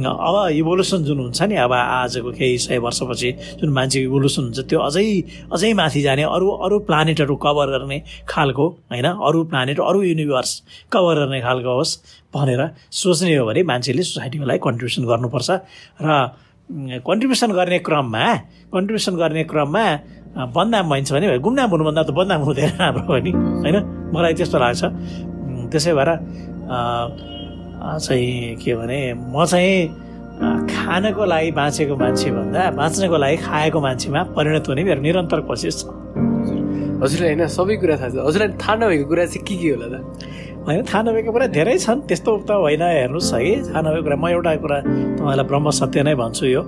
अब इभोल्युसन जुन हुन्छ नि अब आजको केही सय वर्षपछि जुन मान्छेको इभोल्युसन हुन्छ त्यो अझै अझै माथि जाने अरू अरू प्लानेटहरू कभर गर्ने खालको होइन? अरू प्लानेट अरू युनिभर्स कभर गर्ने खालको होस् भनेर सोच्ने हो भने मान्छेले सोसाइटीको लागि कन्ट्रिब्युसन गर्नुपर्छ। र कन्ट्रिब्युसन गर्ने क्रममा कन्ट्रिब्युसन गर्ने क्रममा बदनाम भइन्छ भने गुमनाम हुनुभन्दा त बदनाम हुनु धेरै राम्रो हो नि होइन? मलाई त्यस्तो लाग्छ। त्यसै भएर चाहिँ के भने म चाहिँ खानको लागि बाँचेको मान्छे भन्दा बाँच्नको लागि खाएको मान्छेमा परिणत हुने मेरो निरन्तर कोसिस छ। हजुरलाई होइन सबै कुरा थाहा छ। हजुरलाई थाहा नभएको कुरा चाहिँ के के होला त? होइन थाहा नभएको कुरा धेरै छन् त्यस्तो त होइन हेर्नुहोस् है थाहा नभएको कुरा म एउटा कुरा तपाईँलाई ब्रह्म सत्य नै भन्छु यो।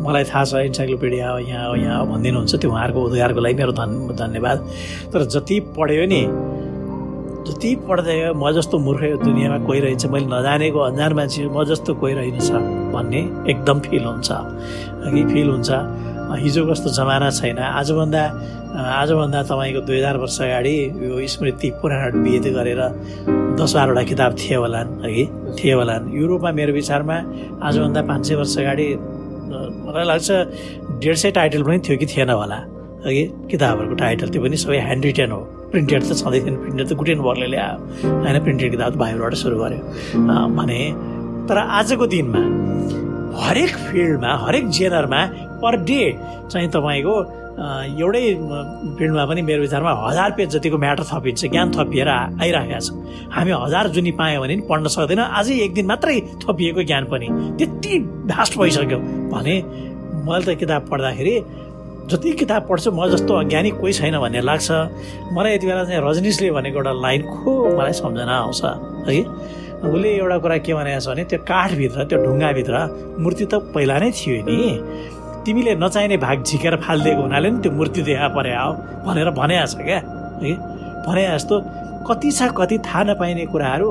मलाई थाहा छ इन्साइक्लोपिडिया हो यहाँ हो यहाँ हो भनिदिनुहुन्छ त्यो उहाँहरूको उद्घारको लागि मेरो धन धन्यवाद। तर जति पढ्यो नि जति पढ्दै म जस्तो मूर्ख यो दुनियाँमा कोही रहेछ मैले नजानेको अन्जान मान्छे म जस्तो कोही रहेनछ भन्ने एकदम फिल हुन्छ। कि फिल हुन्छ। हिजो कस्तो जमाना छैन। आजभन्दा आजभन्दा तपाईँको दुई हजार वर्ष अगाडि यो स्मृति पुराण वेद गरेर दस बाह्रवटा किताब थिए होलान् है थिए होलान्। युरोपमा मेरो विचारमा आजभन्दा पाँच सय वर्ष अगाडि मलाई लाग्छ डेढ सय टाइटल पनि थियो कि थिएन होला है किताबहरूको टाइटल त्यो पनि सबै ह्यान्ड रिटन हो। प्रिन्टेड त छँदै थिएन प्रिन्टेड त गुटेनबर्गले ल्यायो होइन? प्रिन्टेड किताब त बाहिरबाट सुरु गर्यो। भने तर आजको दिनमा हरेक फिल्डमा हरेक जेनरमा पर डे चाहिँ तपाईँको एउटै फिल्डमा पनि मेरो विचारमा हजार पेज जतिको म्याटर थपिन्छ ज्ञान थपिएर आइरहेको छ हामी हजार जुनी पायौँ भने पनि पढ्न सक्दैन। अझै एक दिन मात्रै थपिएको ज्ञान पनि त्यति भ्यास्ट भइसक्यो भने मैले त किताब पढ्दाखेरि जति किताब पढ्छु म जस्तो अज्ञानी कोही छैन भन्ने लाग्छ। मलाई यति बेला चाहिँ रजनीशले भनेको एउटा लाइन खो मलाई सम्झना आउँछ। है? उसले एउटा कुरा के भनेको छ भने त्यो काठभित्र त्यो ढुङ्गाभित्र मूर्ति त पहिला नै थियो नि। तिमीले नचाहिने भाग झिकेर फालिदिएको हुनाले नि त्यो मूर्ति देखा परे हो। भनेर भने छ क्या। है? भने जस्तो कति छ कति थाहा नपाइने कुराहरू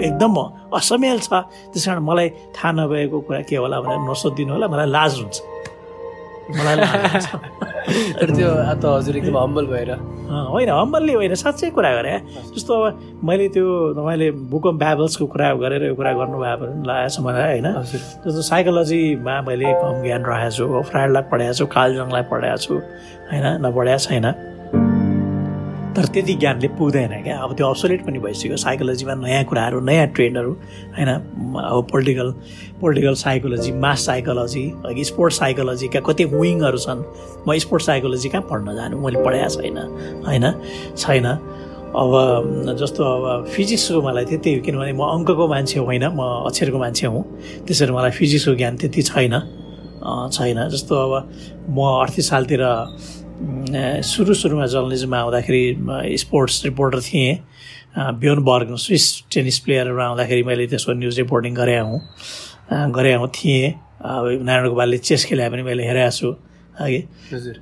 एकदम असमेल छ त्यस कारण मलाई थाहा नभएको कुरा के होला भनेर नसोधिदिनु होला मलाई लाज हुन्छ। मलाई त्यो त हजुर एकदम हम्बल भएर। होइन हम्बलले होइन साँच्चै कुरा गरेँ जस्तो अब मैले त्यो तपाईँले बुक अफ ब्याबल्सको कुरा गरेर यो कुरा गर्नुभयो भने लागेको छ मलाई होइन? जस्तो साइकोलोजीमा मैले कम ज्ञान राखेको छु फ्राइडलाई पढाएको छु कालजङलाई पढाएको छु होइन? नपढाएको छैन। तर त्यति ज्ञानले पुग्दैन क्या? अब त्यो अब्सोलेट पनि भइसक्यो। साइकोलोजीमा नयाँ कुराहरू नयाँ ट्रेन्डहरू होइन? अब political political psychology mass psychology अघि स्पोर्ट्स साइकोलोजीका कति विङहरू छन्। म स्पोर्ट्स साइकोलोजी कहाँ पढ्न जानु? मैले पढाएको छैन होइन? छैन। अब जस्तो अब फिजिक्सको मलाई त्यति किनभने म अङ्कको मान्छे होइन? म अक्षरको मान्छे हुँ। त्यसरी मलाई फिजिक्सको ज्ञान त्यति छैन। छैन। जस्तो अब म अडतिस सालतिर सुरु सुरुमा जर्नलिजममा आउँदाखेरि स्पोर्ट्स रिपोर्टर थिएँ। बियोन बर्ग स्विस टेनिस प्लेयरहरू आउँदाखेरि मैले त्यसको न्युज रिपोर्टिङ गरे हुँ गरे हुँ थिएँ। अब नारायण गोपालले चेस खेले पनि मैले हेरेको छु। अघि।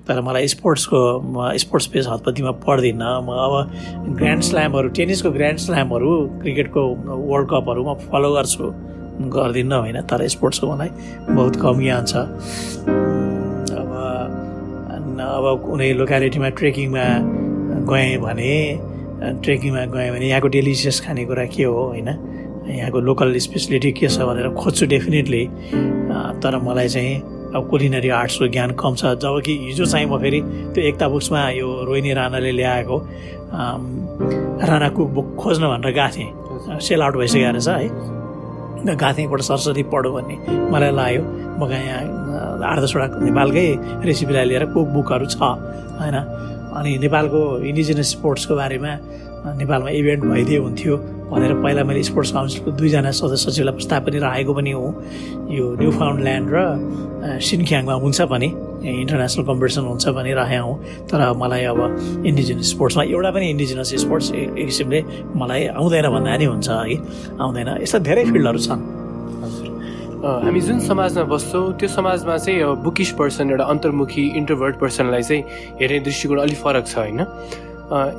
तर मलाई स्पोर्ट्सको स्पोर्ट्स पेज हतपतिमा पढ्दिनँ म अब ग्रान्ड स्ल्यामहरू टेनिसको ग्रान्ड स्ल्यामहरू क्रिकेटको वर्ल्ड कपहरू म फलो गर्छु। गर्दिनँ होइन तर स्पोर्ट्सको मलाई बहुत कम ज्ञान छ। अब अब कुनै लोकालिटीमा ट्रेकिङमा गएँ भने ट्रेकिङमा गएँ भने यहाँको डेलिसियस खानेकुरा के हो होइन? यहाँको लोकल स्पेसलिटी के छ भनेर खोज्छु डेफिनेटली। तर मलाई चाहिँ अब कुलिनरी आर्ट्सको ज्ञान कम छ। जब कि हिजो चाहिँ म फेरि त्यो एकता बुक्समा यो रोहिणी राणाले ल्याएको राणा कुक बुक खोज्न भनेर गएको थिएँ। सेल आउट भइसकेको रहेछ है। एकपल्ट सरस्वती पढ्यो भन्ने मलाई लाग्यो। म यहाँ आठ दसवटा नेपालकै रेसिपीलाई लिएर कुक बुकहरू छ होइन? अनि नेपालको इन्डिजिनस स्पोर्ट्सको बारेमा नेपालमा इभेन्ट भइदियो हुन्थ्यो भनेर पहिला मैले स्पोर्ट्स काउन्सिलको दुईजना सदस्य सचिवलाई प्रस्ताव पनि राखेको पनि हो। यो न्यु फाउन्ड ल्यान्ड र सिन्ख्याङमा हुन्छ पनि। इन्टरनेसनल कम्पिटिसन हुन्छ भने हौँ। तर मलाई अब इन्डिजिनस स्पोर्ट्समा एउटा पनि इन्डिजिनस स्पोर्ट्स एक किसिमले मलाई आउँदैन भन्दा नि हुन्छ है। आउँदैन। यस्ता धेरै फिल्डहरू छन्। हामी जुन समाजमा बस्छौँ त्यो समाजमा चाहिँ बुकिस पर्सन एउटा अन्तर्मुखी इन्टरभर्ट पर्सनलाई चाहिँ हेर्ने दृष्टिकोण अलिक फरक छ होइन?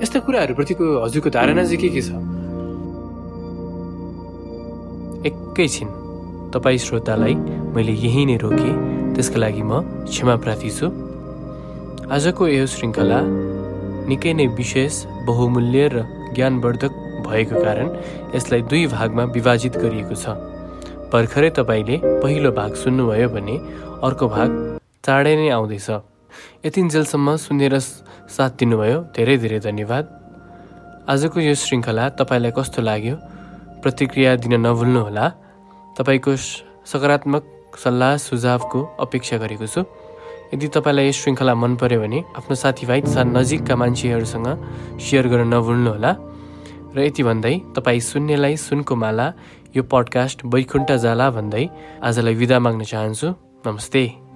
यस्ता कुराहरूप्रतिको हजुरको धारणा चाहिँ के के छ? एकैछिन तपाईँ श्रोतालाई मैले यही नै रोकेँ। त्यसका लागि म क्षमा प्रार्थी छु। आजको यो श्रृङ्खला निकै नै विशेष बहुमूल्य र ज्ञानवर्धक भएको कारण यसलाई दुई भागमा विभाजित गरिएको छ। भर्खरै तपाईँले पहिलो भाग सुन्नुभयो भने अर्को भाग चाँडै नै आउँदैछ। यतिन्जेलसम्म सुनेर साथ दिनुभयो। धेरै धेरै धन्यवाद। आजको यो श्रृङ्खला तपाईँलाई कस्तो लाग्यो? प्रतिक्रिया दिन नभुल्नुहोला। तपाईँको सकारात्मक सल्लाह सुझावको अपेक्षा गरेको छु। यदि तपाईँलाई यो श्रृङ्खला मन पर्यो भने आफ्नो साथीभाइ तथा नजिकका मान्छेहरूसँग सेयर गर्न नभुल्नुहोला। र यति भन्दै तपाईँ सुन्नेलाई सुनको माला यो पडकास्ट बैकुण्ठ जाला भन्दै आजलाई विदा माग्न चाहन्छु। नमस्ते।